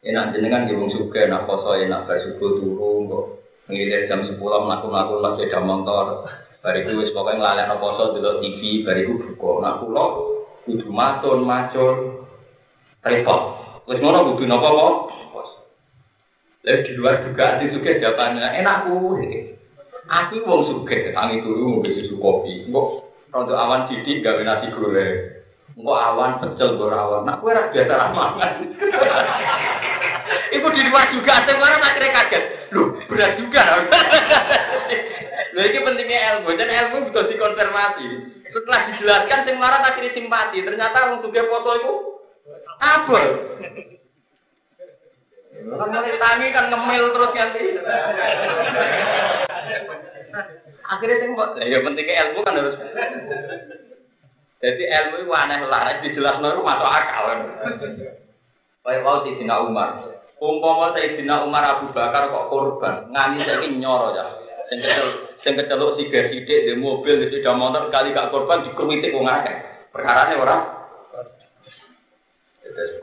Enak jenengan di wong sugih poso enak bar subuh turu. Ngilir jam 10 mlaku-mlaku lagi sepeda motor. Bariku wis pokoke nglalekno poso delok TV, bariku buka. Nak kula kudu matun macul. Repot. Wis ngono kudu napa kok? Lalu di luar juga di suge jawabannya enak ku. Aku wong suge, tangi dulu mau susu kopi. Kok untuk awan sidik gak nasi goreng. Kok awan pecel gue awan. Nah, gue biasa ramangan. Ibu di luar juga, ada orang akhirnya kaget. Loh, berat juga. Loh, ini pentingnya ilmu. Dan ilmu bisa dikonfirmasi. Setelah dijelaskan, sing marah akhirnya simpati. Ternyata wong suge foto itu apa? Kan tangi kan ngemil terus nanti. Akhirnya sing mbok ya pentingnya ilmu kan harus. Jadi ilmu itu aneh lah, dijelas itu masuk akal. Kayak mau Sayyidina Umar. Umpama Sayyidina Umar Abu Bakar kok korban, ngani saiki nyoro ya. Sing sing keceluk tiga sidik di mobil di sepeda motor kali gak korban dikrumitik wong akeh. Perkarane ora Terus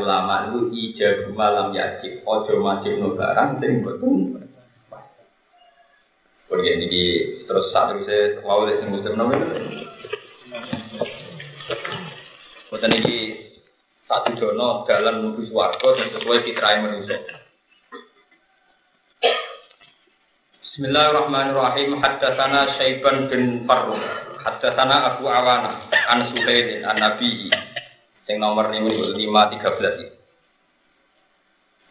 ulama itu ijab malam yajib, ojo wajib no barang, sing betul. Kemudian ini terus saat itu saya mau lihat muslim nomor Kemudian ini satu jono jalan menuju suwargo dan sesuai fitrah manusia. Bismillahirrahmanirrahim. Haddatsana Syaiban bin Farruh. Haddatsana Abu Awana an Suhailin an Nabi yang nomor ini lima tiga belas ini.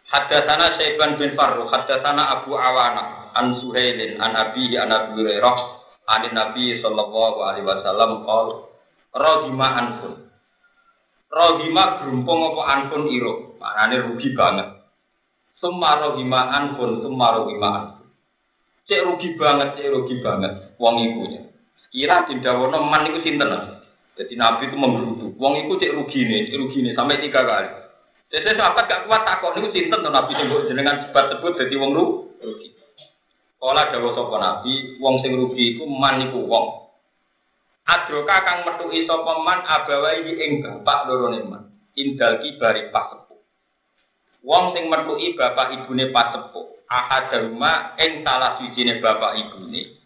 Haddatsana Syaiban bin Farruh, haddatsana Abu Awana an Suhailin an Abi an Abi Hurairah an Nabi sallallahu alaihi wasallam qol Rohima anfun. Rohima gerumpung apa anfun iro, maknane rugi banget. Summa rohima anfun, summa anfun. Cek rugi banget, cek rugi banget, wong iku. Kira dindawono man iku sinten? Jadi Nabi itu menggerutu. Wong itu cek rugi nih, cek rugi nih sampai tiga kali. Jadi sahabat gak kuat takut nih cinta tuh Nabi sebut jenengan sebut sebut jadi wong rugi. Kalau ada sapa Nabi, wong sing rugi iku man iku wong. Adroka kang metuki sapa man abawai ing bapak loro man. Indal kibari pas sepuh. Wong sing metuki bapak ibune pas sepuh. Ahaduma ing salah sijine bapak ibune.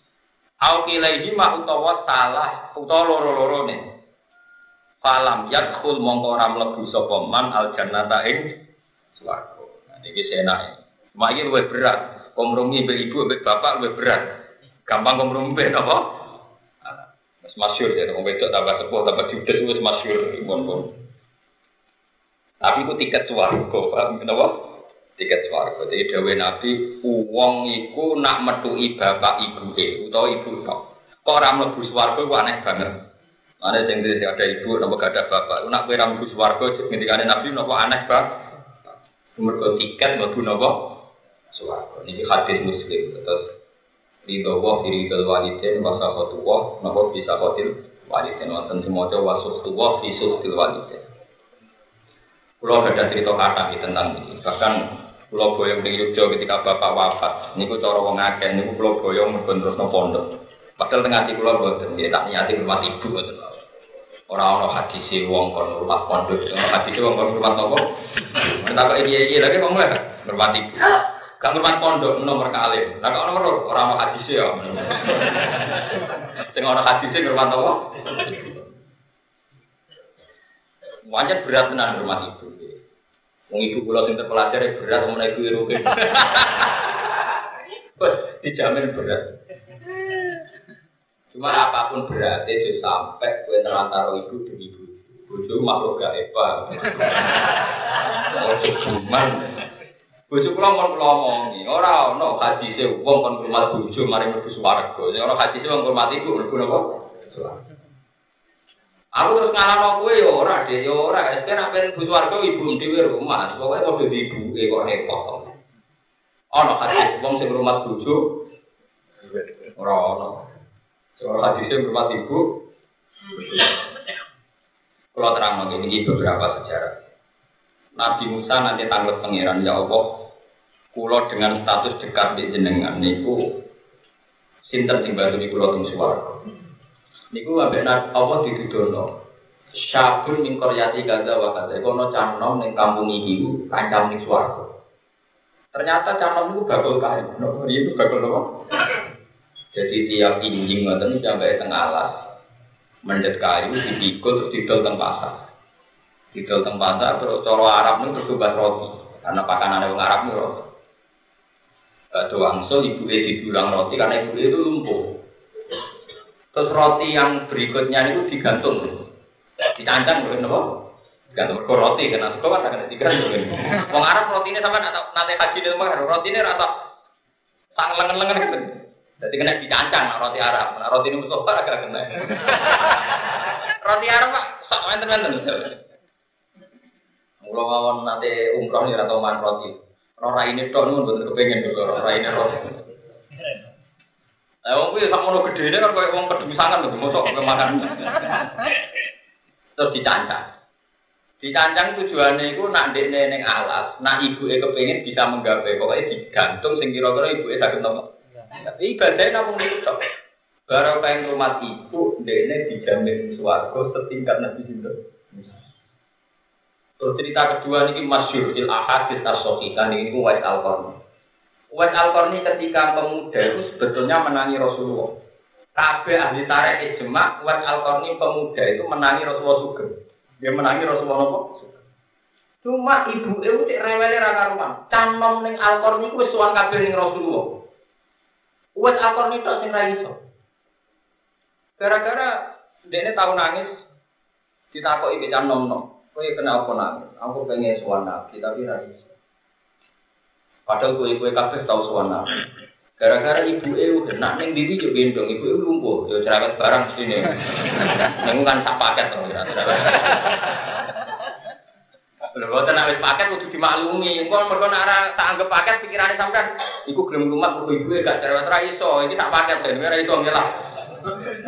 Au kilaihi ma utawa salah utawa loro nih Falam yadkhul mongko ora mlebu sapa man al jannata ing swarga. Nah iki senak. Mak iki luwih berat. Kompromi mbek ibu mbek bapak luwih berat. Gampang kompromi mbek apa? Mas masyur ya, wong wedok tambah sepuh tambah judes wis masyur pun Tapi itu tiket swarga, paham kenapa? Tiket swarga. Jadi dawe Nabi, uang iku nak metuki bapak ibu e utawa ibu tok. Kok ora mlebu swarga ku aneh banget. Mana yang ada ibu, nopo gak ada bapak. Nak kue ramu suwargo, ketika nabi nopo aneh bang. Mereka tiket nopo nopo suwargo. Ini hadis muslim. Terus ridho wah diri ridho walidin wasa kotu wah nopo bisa kotil walidin. Wonten semoga wasuh tuwah disuh til walidin. Pulau ada cerita kata tentang ini. Bahkan Pulau Boyong di Yogyo ketika bapak wafat. Ini ku cara wong. Ini Pulau Boyong terus no pondok. Padahal tengah di pulau boten, dia tak niati rumah ibu boten. Orang orang hadis wong kon rumah pondok, orang hadis wong kon rumah. Kita kok iya iya lagi ngomong lah, rumah ibu. Gak rumah pondok nomor kali. Nah kalau nomor orang orang hadis ya. Tengah orang hadis rumah toko. Wajar berat tenan rumah ibu. Wong ibu kula sing terpelajar ya berat sama ibu ibu ke. dijamin berat. Cuma apapun beratnya itu sampai kue terantara ibu demi ibu. Bojo makhluk gak eva. Bujo cuman. Bojo kula mau kula omongi. Orang no haji sih uang kon rumah bojo mari mau suara kue. Orang haji sih uang rumah ibu berguna kok. Aku terus ngalah kowe ya ora, deh ya ora. Sekarang nak pengen butuh warga ibu dhewe rumah. Pokoke kok ibu e kok repot. Ono haji wong sing rumah bujuk. Ora ono. Soal hadisnya berumah ibu. Kalau terang ini beberapa sejarah. Nabi Musa nanti tanggal pangeran ya Allah, Kulo dengan status dekat di jenengan niku bantu niku kulo teng swarga. Niku ambek Allah dituduhno. Syabun ning koryati gaza wa gaza. Kono canom ning kampung iki kancam ning swarga. Ternyata canom itu bakal kayu. Nopo itu bakal apa? Jadi tiap injing ngoten sampai tengah alas. Mendet kayu dipikul terus didol teng pasar. Didol teng pasar terus cara Arab itu terus roti. Karena pakanan orang Arab itu roti. Batu wangsul ibu e didulang roti karena ibu itu lumpuh. Terus roti yang berikutnya itu digantung, dicancang loh, nopo? Gantung ke roti kena suka apa kena digantung. Wong Arab roti ini sampai nanti haji di rumah roti ini rata sang lengan-lengan gitu. Jadi kena dicancang roti Arab. Nah, roti ini Mustafa agak kena. roti Arab pak sok menten-menten. Mula mawon nanti umroh nih atau man roti. Ora ini tok nun betul kepengen dulu ora ini roh. Lah wong kuwi sakmono gedene kan koyo wong kedemisangan lho mosok kok makan. Terus dicancang. Dicancang tujuannya itu nak ndekne ning alas, nak ibuke kepengin bisa menggawe pokoknya digantung sing kira-kira ibuke saged nopo. Ibadahnya namung niku tok. Barang kain rumah ibu, ndekne dijamin swarga setingkat Nabi sinten. Terus cerita kedua ini masyur il ahadis as-sohihah ini Uwais al-Qarni. Uwais al-Qarni ketika pemuda itu sebetulnya menangi Rasulullah. Kabeh ahli tarik ijma, Uwais al-Qarni pemuda itu menangi Rasulullah juga. Dia menangi Rasulullah apa? Cuma ibu itu cek rewele ra karuan. Canom ning al-Qarni ku wis suwan ning Rasulullah. Uwais al-Qarni tok sing ra iso. Gara-gara dia tahu nangis, ditakoki be nom-nom. Kue kena apa nangis? Aku pengen suan nabi, tapi rasa. Padahal kue kue kafe tahu suan nabi. Gara-gara ibu eu nak neng diri juga gendong, ibu eu lumpuh, yo cerewet barang sini. Neng kan tak paket tuh, ya Lho boten nek paket kudu dimaklumi. Engko mergo nek tak anggap paket pikirane sampean iku gelem lumat mergo ibu gak cerewet ra iso. Iki tak paket ben ora iso ngelah.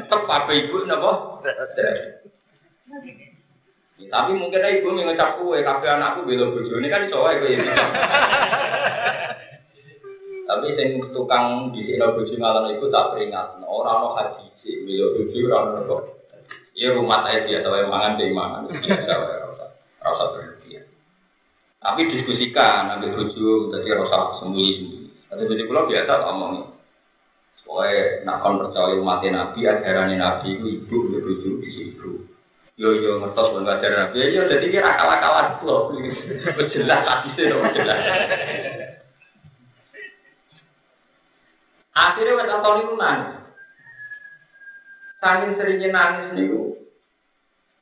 Tetep apa ibu napa? Tapi mungkin ibu ngecap kue, kafe anakku belo bojo ini kan iso wae kowe. Tapi sing tukang di sini bojo ngalah iku tak peringat, ora ono haji sih belo bojo ora ono kok. Iya rumah saya biasa wae mangan dhewe mangan biasa usah berlebihan. Tapi diskusikan ambil bojo dadi rasa sembunyi. Tapi jadi pulau biasa omong. Pokoknya nak kon percaya umat Nabi, ajaran Nabi itu ibu, ibu, di ibu. Yo yo ngetos pun ngajar nabi. Yo jadi kira akal-akalan loh. Jelas hadisnya loh jelas. Akhirnya wes atau itu nangis. Saking seringnya nangis niku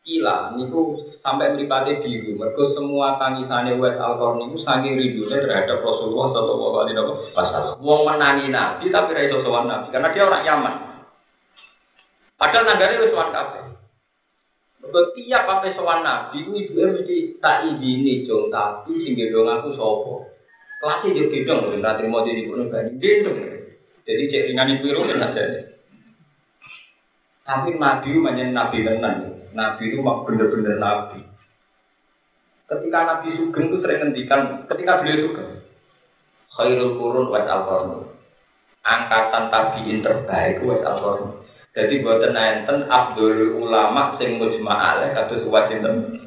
Ila niku sampai melipati biru. Mereka semua tangisannya wes alkor niku saking rindunya terhadap Rasulullah Shallallahu Alaihi Wasallam. Wong menangi Nabi tapi raiso sowan Nabi karena dia orang Yaman. Padahal nanggari wes sowan kabeh. Setiap sampai sowan nabi, ibu mesti tak izini jong tapi sing gendong aku sopo. Kelasnya dia gendong loh, nggak terima jadi pun nggak gendong. Jadi cek ringan ibu aja. Tapi nabi banyak nabi tenan. Nabi itu mak bener-bener nabi. Ketika Nabi Sugeng itu sering ngendikan, ketika beliau Sugeng, khairul kurun wa al Angkatan tabiin terbaik wa al jadi buatan enten Abdul ulama sing mujma alaih kados wajib sinten.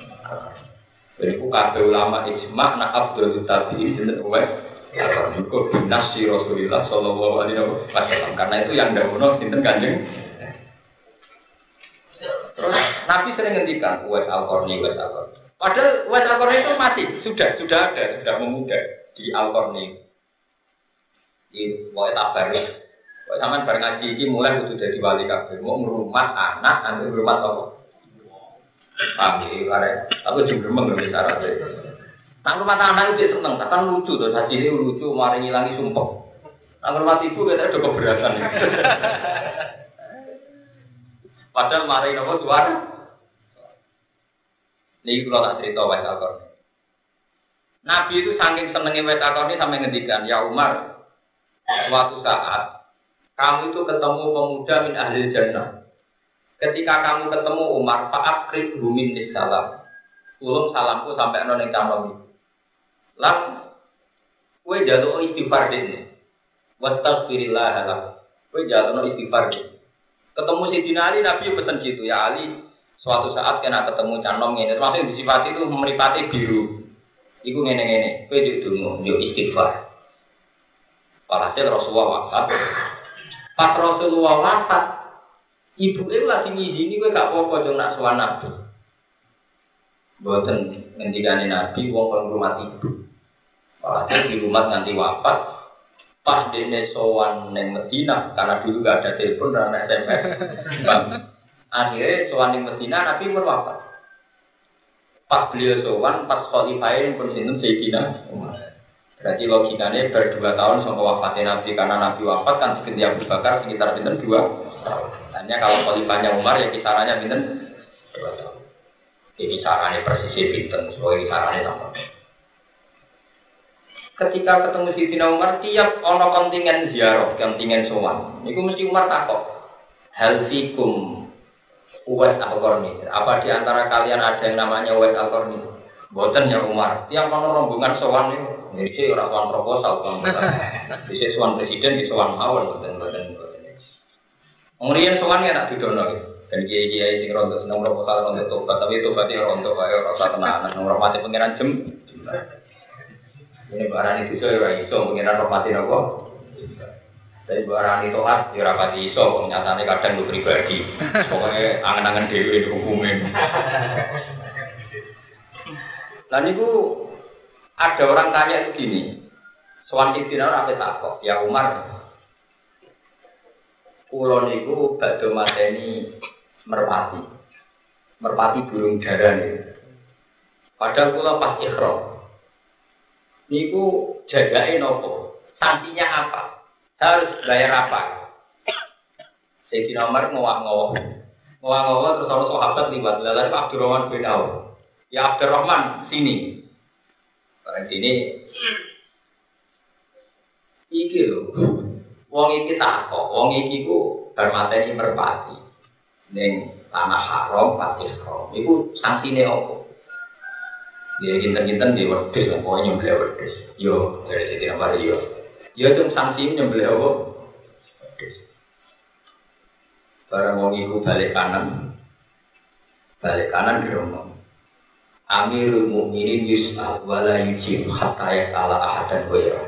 Jadi ku kabeh ulama ijma nak Abdul tabi'in sinten uwais. Ya kok binas si Rasulullah sallallahu alaihi wasallam karena itu yang dawono sinten Kanjeng. Terus Nabi sering ngendikan Uwais Al-Qarni, Uwais Al-Qarni. Padahal Uwais Al-Qarni itu mati, sudah sudah ada, sudah memuda di Al-Qarni. Ini pokoknya tabarnya Kok sampean bar ngaji iki mulai kudu dadi wali kabeh. Mau ngrumat anak, nanti ngrumat apa? Paham ya, kare. Aku juga gremeng lho syaratnya. Nang rumah anak itu seneng, kan lucu tuh, saji ini lucu, mari ngilangi sumpah. Nang rumah ibu kita udah keberatan. Padahal mari nopo suara. Ini kalau tak cerita wajah Alkor. Nabi itu saking senengnya wajah Alkor ini sampai ngendikan, ya Umar, suatu saat kamu itu ketemu pemuda min ahli jannah. Ketika kamu ketemu Umar, Pak Akrik Bumin salam. Tulung salamku sampai yang calon Lan, Kue jaluk istighfar. Wastaghfirillah lah. Kue jaluk istighfar dene. Ketemu si Ali Nabi pesan gitu ya Ali. Suatu saat kena ketemu canom ini, termasuk di sifat itu meripati biru. Iku ngene ngene. Kue juk istighfar. Walhasil Rasulullah wafat. Pas Rasulullah wafat, ibu itu lagi ngizini gue gak apa-apa dong nak suan nabi. Boten ngendikane nabi wong kon rumah ibu. Walhasil di rumah nanti wafat, pas dene sowan neng Medina karena dulu gak ada telepon dan SMS. Akhirnya sowan neng Medina nabi pun wafat. Pas beliau sowan, pas khalifah pun sinten Sayyidina. Berarti logikanya berdua tahun sama wafatnya Nabi karena Nabi wafat kan sekitar Abu Bakar sekitar bintang dua tahun. Hanya kalau khalifahnya Umar ya kisarannya bintang dua tahun. Jadi kisarannya persis bintang, sesuai kisarannya sama. Ketika ketemu Tina Umar, tiap ono kontingen ziarah, kontingen sowan. Itu mesti Umar takut. Hal fikum Uwais Al-Qarni. Apa di antara kalian ada yang namanya Uwais Al-Qarni? Boten ya Umar. Tiap ono rombongan sowan itu jadi orang tuan proposal, tuan Bisa suan presiden, bisa suan mawon, dan badan Kemudian suan ya nak didono dan kiai kiai sing rontok seneng proposal rontok tobat, tapi itu berarti rontok kayak rasa tenanan, nomor mati pengiran jem. Ini barang itu saya iso pengiran mati nopo. Dari barang itu kan ya rapati iso, nyatanya kadang lu pribadi. Pokoknya angen-angen dewi hukumnya. Lalu itu ada orang tanya begini, Soan Sidina apa takok? Ya Umar, kulon itu badhe mateni merpati. Merpati burung darah nih. Padahal kula pas ikhram. Niku jagain nopo? Santinya apa? Harus bayar apa? Sayyidina Umar ngowah-ngowah. Ngowah-ngowah terus orang sahabat. Lalu Abdurrahman bin. Ya Abdurrahman, sini. Barang sini iki lho. Wong iki tak kok, wong iki ku bermateni merpati. Ning tanah haram pati haram. Iku santine opo? Ya kinten-kinten di wedhus, pokoke nyembelih wedhus. Yo, dari sini nomor yo. Yo itu sanksi nyembelih opo? Wedhus. Barang wong iku balik kanan. Balik kanan di rumah. Amirul Mukminin yus'al wala yujib hatta yas'ala ahadan ghayra.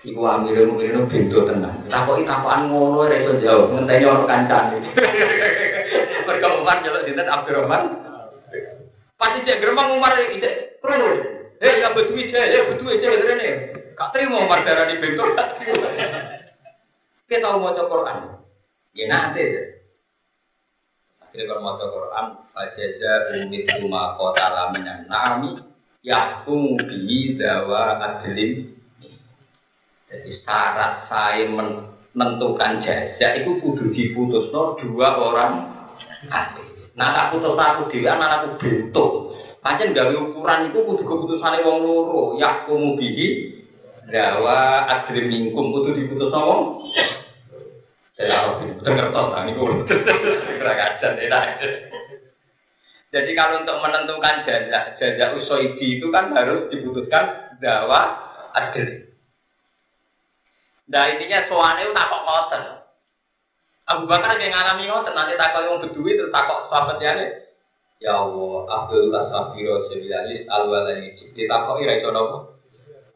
Iku Amirul Mukminin bento tenan. Takoki takokan ngono ora iso jawab, ngenteni ono kancane. Mergo Umar njaluk sinten Abdurrahman. Pasti cek geremang Umar iki krono. Hei ya betul cek, ya betul cek rene. Kak terima Umar darani bento. Kita mau maca Quran. Ya nanti jadi kalau mau Quran, fajaja umit rumah kota lamanya nami, yakum bi dawa adlim. Jadi syarat saya menentukan jajak itu kudu diputus no dua orang ahli. Nah tak putus aku dia, anak aku bentuk. Pancen gawe ukuran itu kudu keputusan wong loro, yakum bi dawa adlim mingkum kudu diputus wong keragasan Jadi kalau untuk menentukan jajak jajak usoidi itu kan harus dibutuhkan dawa adil. Nah intinya soalnya itu takok ngoten. Abu Bakar yang ngalami ngoten nanti takok yang kedua itu takok sahabat ya Ya Allah, Abdullah Safiro Sebilalis Al-Walani Ditakok ira iso nopo?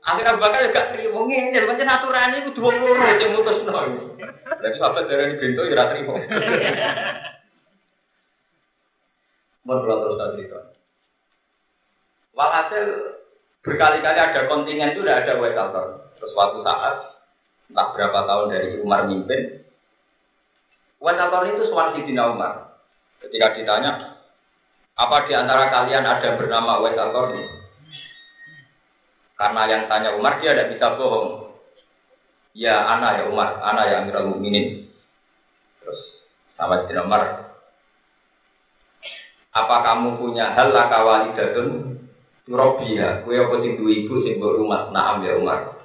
Akhirnya Abu Bakar gak terima ngene, pancen aturane kudu wong loro sing mutusno. Lha sahabat darani bento ya ora terima. Mun kula terus cerita. Walhasil berkali-kali ada kontingen itu udah ada Wesalter. Terus suatu saat, entah berapa tahun dari Umar mimpin, Wesalter itu suara Sidina Umar. Ketika ditanya, apa di antara kalian ada bernama Wesalter ini? Karena yang tanya Umar dia tidak bisa bohong. Ya anak ya Umar, anak yang Amirul Mukminin. Terus sama di Umar, apa kamu punya hal lah kawalidatun Robia, kue apa sing ibu sing rumah naam ya Umar.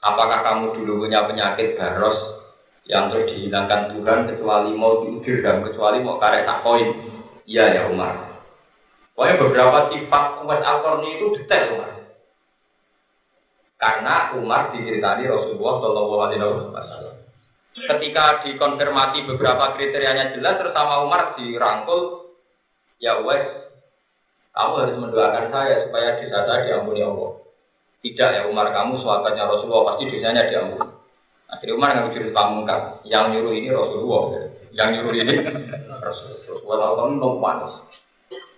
Apakah kamu dulu punya penyakit baros yang terus dihilangkan Tuhan kecuali mau diudir dan kecuali mau karek takoin? Iya ya Umar. Pokoknya beberapa sifat umat al itu detail Umar. Karena Umar diceritani Rasulullah Shallallahu Alaihi Wasallam. Ketika dikonfirmasi beberapa kriterianya jelas, terutama Umar dirangkul, ya wes, kamu harus mendoakan saya supaya dosa saya diampuni Allah. Tidak ya Umar, kamu sahabatnya Rasulullah pasti dosanya diampuni. Akhirnya Umar nggak cerita pamungkas, yang nyuruh ini Rasulullah, yang nyuruh ini Rasulullah. Rasulullah kamu panas.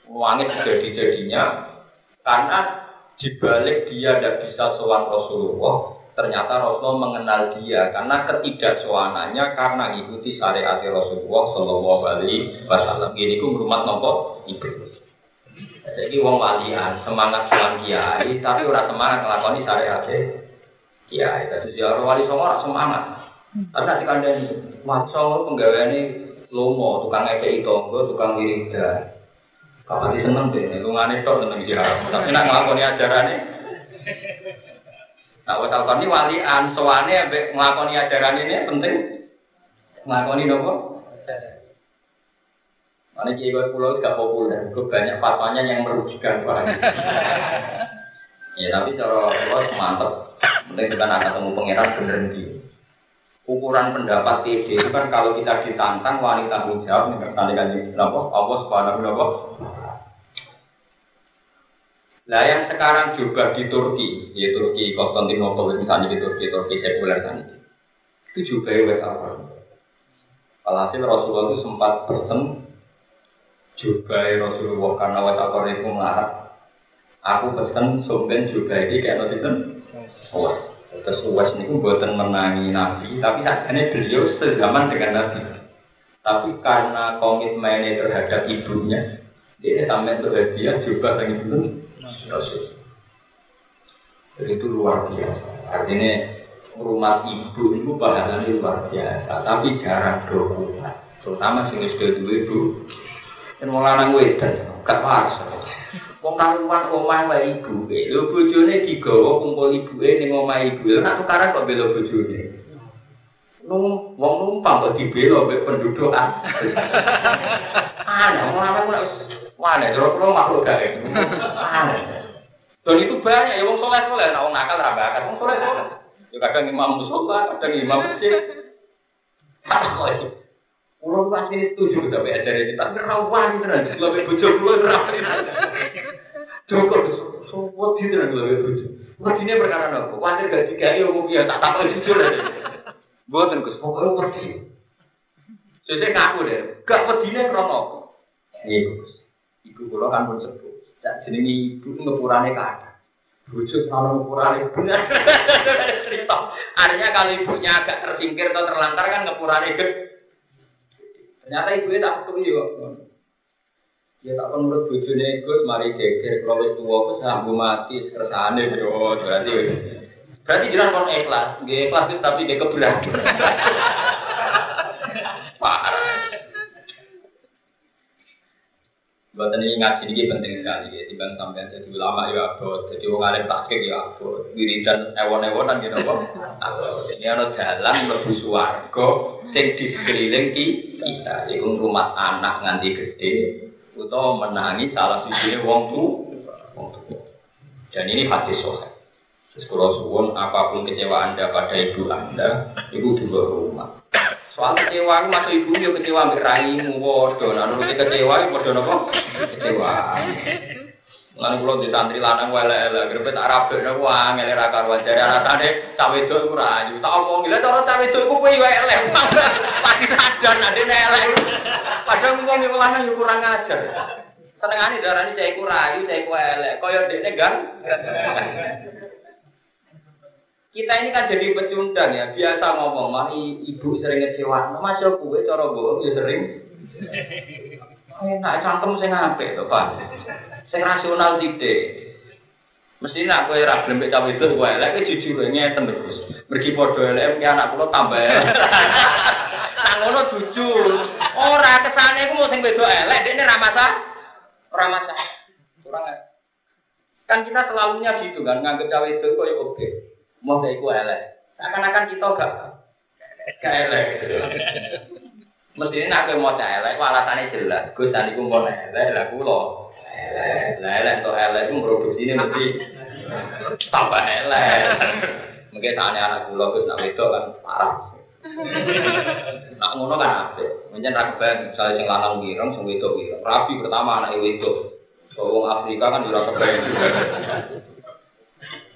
Wangit jadi-jadinya karena dibalik dia tidak bisa sowan Rasulullah, ternyata Rasulullah mengenal dia karena ketidaksowanannya karena ikuti syariat Rasulullah Shallallahu Alaihi Wasallam. Ini ku rumah nopo ibu. Jadi wong walian semangat sowan kiai, tapi ora semangat ngelakoni syariat kiai. Jadi dia orang wali songo semangat. Tapi nanti kandang maco penggaweane lomo, tukang itu tonggo, tukang wiridan. Kapan sih seneng deh, lungane tok seneng dia. Tapi nak ngelakoni ajarannya, nah wes ini walian, soane ambek ngelakoni ajaran ini penting. Ngelakoni nopo? Mana kiai pulau gak populer, banyak fatwanya yang merugikan pak. ya tapi cara pulau mantep, penting kita nak ketemu pangeran bener nih. Ukuran pendapat TD itu kan kalau kita ditantang wanita tanggung jawab, nih kan apa? Allah subhanahu wa Nah yang sekarang juga di Turki, di Turki Konstantinopel misalnya di Turki, Turki sekuler tadi, itu juga ya apa? Alhasil Rasulullah itu sempat pesen juga ya Rasulullah karena wetapor itu melarang. Aku pesen sumben juga ini kayak nanti kan, uas. Terus uas ini pun buatan menangi Nabi, tapi akhirnya beliau sezaman dengan Nabi. Tapi karena komitmennya terhadap ibunya, dia sampai bahagia juga dengan ibu Rasul. Jadi itu luar biasa. Artinya rumah ibu itu pahalanya luar biasa, tapi jarang dokumen. Terutama sing wis dua ibu. Dan mau lanang wedan, gak pas. Wong karuan omah wae ibu, lho bojone digawa kumpul ibuke ning omah ibu. Lah tukaran kok bela bojone. Nung wong numpang kok dibela mbek penduduk ah. Aneh, wong lanang Mana? Terus lo makhluk gak Aneh. Dan itu banyak ya wong soleh soleh, nah wong nakal raba kan wong soleh soleh. Ya kadang imam musola, kadang imam masjid. Apa itu? Kulo pasti setuju tapi ada di tapi rawan tenan, lebih bojo kulo rawan. Cukup di tenan lebih bojo. Wadine perkara nopo? Wajar gak digawe umum ya tak tak jujur aja. Boten Gus, pokoke pergi. Sesuk ngaku deh, gak pedine krono? Iya. Ibu kula kan pun Dan jenenge ibu ngepurane kata. Bojo selalu ngepurane bener. Cerita. Artinya kalau ibunya agak tersingkir atau terlantar kan ngepurane gede. Ternyata ibunya tak ketemu ya. Ya tak menurut bojone Gus mari geger kalau wis tuwa wis sambu mati kersane yo berarti berarti jelas kon ikhlas, nggih ikhlas tapi dia kebelah. Parah. Buat ini ngaji ini penting sekali ya. Tiba sampai jadi ulama ya abot, jadi wong alim takik ya abot. Wiridan ewon-ewonan gitu kok. Abot. Ini ada jalan lebih suwargo, sing di sekeliling kita. Iku rumah anak nganti gede, atau menangi salah sisi wong tu. Dan ini hati sohe. Terus kalau suwon apa pun kecewa anda pada ibu anda, ibu juga rumah. Soal kecewa masuk ibu yo kecewa mbek raimu padha. Lah nek kecewa padha napa? Kecewa. Lan kula di santri lanang elek-elek grepe tak rabek napa angel ra karuan jare rasane tak wedok iku ra ayu. Tak omong lha cara tak wedok iku kowe yo elek. Pasti sadar nek dene elek. Padahal wong iku lanang yo kurang ajar. Senengane darani cah iku ra ayu, cah iku elek. Kaya dekne gan. Kita ini kan jadi pecundang ya, biasa ngomong, mami ibu sering ngecewa, mas yo kue cara bohong ya sering. Enak cangkem sing apik to, Pak. Sing rasional tidak. Mesti nak kowe ra gelem cawe itu kowe elek jujur ngeten terus. Mergi padha elek ki anak kula tambah. Nang ngono jujur. Ora kesane iku mau sing wedok elek, dekne ra masalah. Ora masalah. Kurang Kan kita selalunya gitu kan, nganggep cawe itu kok ya oke. Mau gak iku elek. Seakan-akan kita gak gak elek. Mesti ini aku mau cah elek, alasannya jelas. Gus tadi ku mau elek, lah ku lo. Lah elek to elek ku produksi ini mesti Tambah elek. Mungkin saatnya anak kula wis nak wedok kan parah. Nak ngono kan apik. Menyen ra kebayang misalnya sing lanang wireng sing wedok wireng. Rabi pertama anak wedok. Wong Afrika kan ora kebayang juga.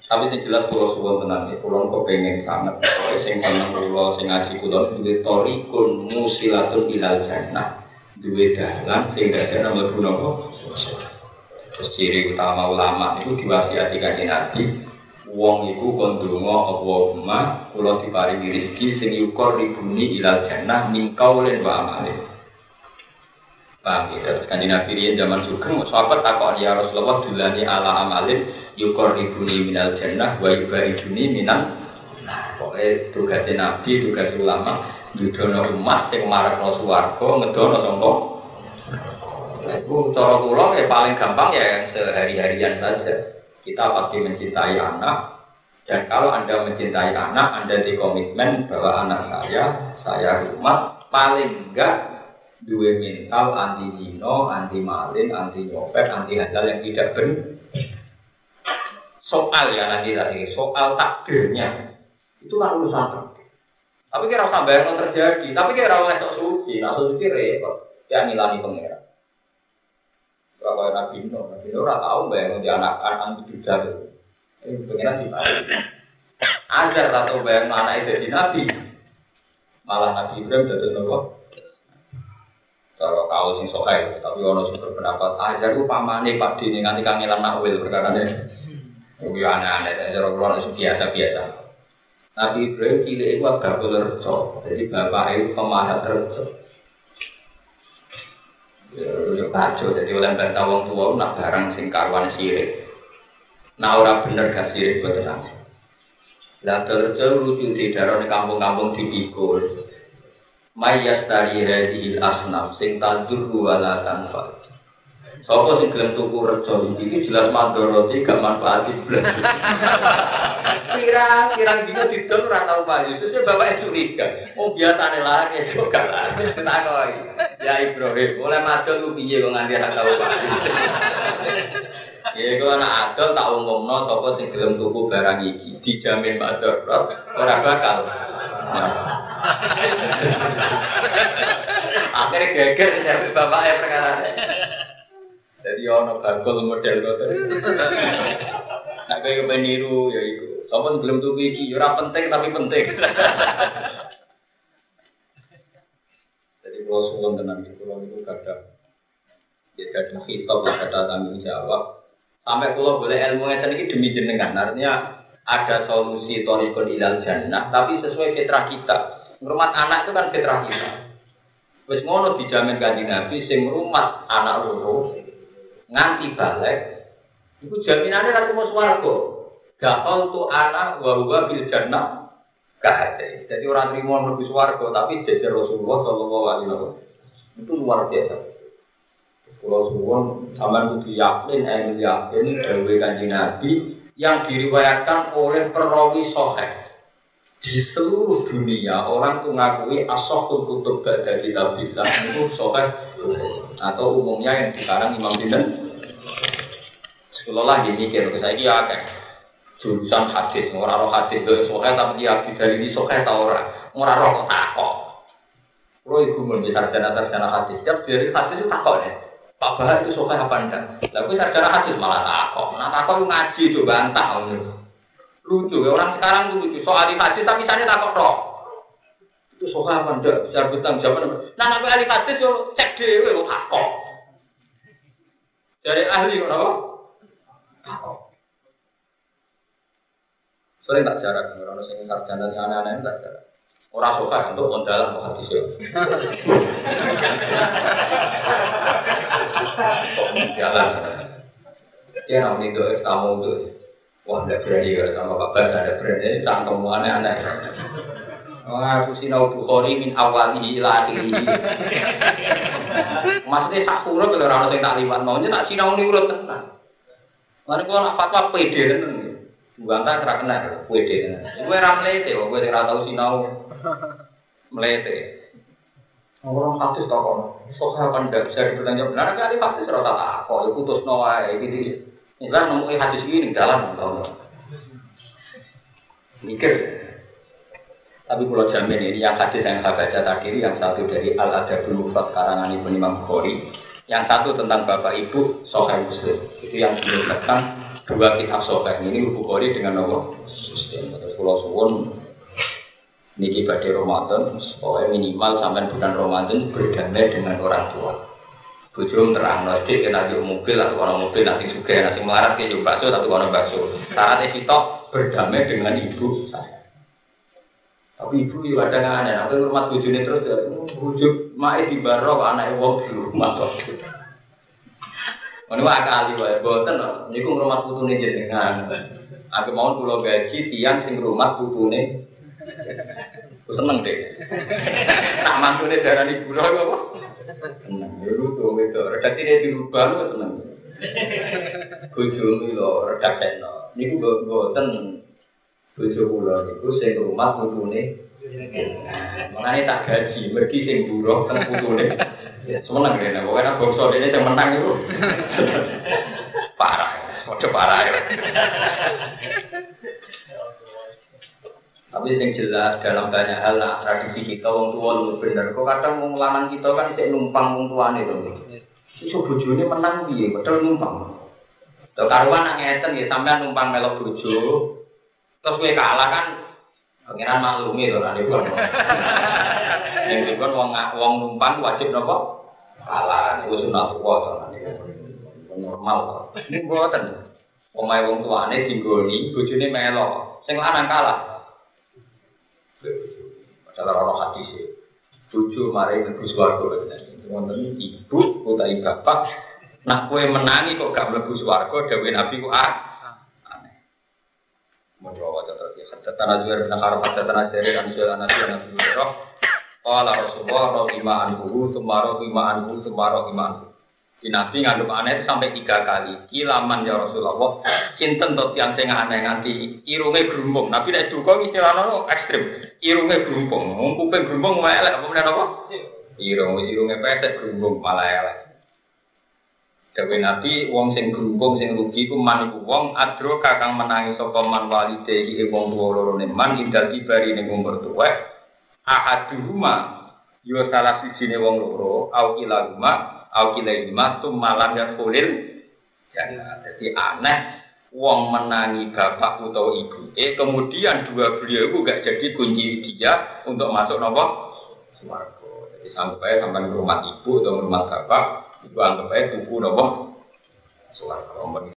Tapi sing jelas kula suwun tenan iki kula kok pengen sanget. Pokoke sing kangen kula sing ngaji kula duwe torikun musilatun ilal jannah. Duwe dalan sing dadi mlebu napa? Utama ulama itu diwasiati kanjeng Nabi. Wong iku kon donga Allahumma kula diparingi rezeki sing yukor ribuni ilal jannah min qaulin wa amalin. Paham ya, kanjeng Nabi riyen zaman sugeng sahabat takok ya Rasulullah dulani ala amalin yukor ribuni minal jannah wa yubariduni minal nah pokoknya tugasnya Nabi, tugas ulama yudono umat yang marakno suwargo ngedono tongko itu cara pulang ya paling gampang ya yang sehari-harian saja. Kita pasti mencintai anak. Dan kalau anda mencintai anak anda di komitmen bahwa anak saya saya rumah paling enggak dua mental anti zino, anti malin, anti nyopet, anti hal yang tidak benar. Soal ya nanti tadi, soal takdirnya itu kan urusan. Tapi kira usah bayang terjadi, tapi kira usah sok suci, nah suci repot, ya nilai pengira. Berapa Nabi Nuh, Nabi Nuh ora tahu bayang di anak anak itu jadi. Ini pengira mana? Ajar atau bayang anak itu jadi Nabi. Malah Nabi Ibrahim jadi nopo. Kalau kau sing sokai, tapi ono sing berpendapat ajar ku pamane Pak Dini nganti kangelan nakwil perkara ini. Ini aneh-aneh, cara kula itu biasa-biasa. Nabi Ibrahim cilik itu agak rejo, jadi bapak itu pemahat rejo. Ya kacau, jadi oleh bantah wong tua nak barang sing karuan sirik. Nah orang bener gak sirik buat nanti. Lah terus lucu di daerah kampung-kampung dipikul. Mayas dari hadil asnam sing tandur wala tanfa. Sopo sing gelem tuku rejo iki jelas mandoroti gak manfaat iblis. Kira kira dino didol ora tau payu. Terus bapak curiga. Oh biasane lari kok gak lari. Takoi. Ya Ibrahim, oleh madol lu piye kok nganti ora tau payu. Ya iku anak adol tak umumno sapa sing gelem tuku barang iki dijamin mador ora bakal. Akhirnya geger nyari bapaknya perkara Jadi ono bagol model ngoten. Nek kowe kepen niru ya iku. Sapa belum tuku iki ora penting tapi penting. Jadi kalau suwon tenan iki kula niku kadang ya kadang hitop ya kadang tanggung jawab. Sampai kalau boleh ilmu ngeten iki demi jenengan. Artinya ada solusi torikon ilal jannah tapi sesuai fitrah kita. Ngrumat anak itu kan fitrah kita. Wis ngono dijamin kanjeng Nabi sing ngrumat anak loro nganti balik, itu jaminannya nanti mau swargo. Gakal tuh anak wa bil jannah kahate. Jadi orang terima lebih swargo, tapi jadi Rasulullah Shallallahu Alaihi Wasallam itu luar biasa. Kalau suwon sama kudu yakin, ayat yakin dari kanji Nabi yang diriwayatkan oleh perawi soheh di seluruh dunia orang tuh ngakui asokul kutub gada kitab bisa itu soheh atau umumnya yang sekarang Imam Binten Sekolah lagi mikir, saya ini ya kan jurusan hadis, orang roh hadis itu sokai tapi dia dari ini sokai tau orang, orang roh kok takok. Kalau ibu mau jadi sarjana sarjana hadis, setiap dari hadis itu takok deh. Pak Bahar itu sokai apa enggak? Tapi sarjana hadis malah takok. Nah takok ngaji itu bantah. Lucu ya orang sekarang lucu soal hadis tapi misalnya takok roh. Itu sokai apa enggak? Bisa bertanggung jawab. Nah nabi ahli hadis yo cek dewe lo takok. Dari ahli apa? Sering tak jarak, orang sing sarjana sana aneh tak jarak. Orang suka untuk kondalan kok hati sih. Jalan. Ya namun itu tamu itu. Wah, tidak berani ya sama bapak ada berani cangkem aneh-aneh. Wah, aku sinau min awali ila. Maksudnya tak orang yang tak liwat maunya tak sinau ini urut kalau nak fatwa pede kan? Bukan tak kena kena pede kan? Gue ram melete, gue tidak tahu sinau melete. Orang hadis toko, sok apa tidak bisa dipertanggung benar kali pasti serata tak kok, ya putus noa gitu. Enggak nemu hadis ini dalam Allah. Mikir. Tapi kalau jamin ini yang hadis yang saya baca tadi, yang satu dari Al Adabul Mufrad karangan Ibu Imam Bukhari, yang satu tentang bapak ibu Sohail Muslim. Itu yang menyebutkan dua kitab Sohail ini Bukhari dengan Allah. Muslim. Terus Pulau Suwon niki badai Ramadan, pokoknya minimal sampai bulan Ramadan berdamai dengan orang tua. Bujum terang nanti kena di mobil atau orang mobil nanti juga nanti melarat ke bakso atau orang bakso. Saatnya kita berdamai dengan ibu saya. Tapi ibu juga ada aneh, aku rumah bujune terus bujuk mai di baro anak wong di rumah. Ini wah kali wae, boten loh. Niku rumah putune jenengan. Aku mau pulau gaji tiang sing rumah putune. Seneng deh. Tak mantune darani buruh apa? Seneng. Redaksi dia dirubah lu seneng. Bojomu lho redaksekno. Niku boten bojo kula niku sing rumah putune Mengenai tak gaji, pergi sing buruh teng putune. Semenang ya, pokoknya bangsa ini yang menang itu. parah, udah parah ya. Tapi yang jelas dalam banyak hal lah tradisi kita wong tua lu bener. Kok kadang wong lanang kita kan cek numpang wong tuane to. Iso bojone menang piye, padahal numpang. Tuh karuan nang ngeten ya sampean numpang melok bojo. Terus kowe kalah kan Pengiran maklumi loh nanti pun. Yang pun wong wong numpang wajib nopo kalah. Itu sunat tua tuh nanti. Normal. Ini buatan. Omai wong tuane tinggoni, bujune melo. Sing lanang kalah. Padahal orang hati sih. Buju mari mlebu swarga. Wonten ibu utawi bapak nak kue menangi kok gak mlebu swarga dawuh Nabi ku ah. Mun waca terus Hadatana Zuhair bin Harb, hadatana Jarir an Nabi an Nabi Hurairah. Qala Rasulullah rahimah anhu, summa rahimah anhu, summa rahimah anhu. Di Nabi ngandung aneh sampai tiga kali. Kilaman ya Rasulullah. Cinten tot yang sing aneh nganti irunge gerumbung. Nabi nek duka istilahno ekstrim. Irunge gerumbung. Wong kuping gerumbung elek apa meneh apa? Irung irunge pesek gerumbung malah elek. Dewe Nabi wong sing gerumbung sing rugi ku man iku wong adro kakang menangi sapa man walide iki wong tuwa loro ne man indal kibari ning umur tuwa. Ahaduhuma yo salah siji ne wong loro au kilahuma au kilaima malam yang kulil ya jadi aneh. Wong menangi bapak atau ibu. Eh kemudian dua beliau itu gak jadi kunci dia untuk masuk nopo? Swarga jadi sampai sampai rumah ibu atau rumah bapak ibu anggap aja tubuh nopo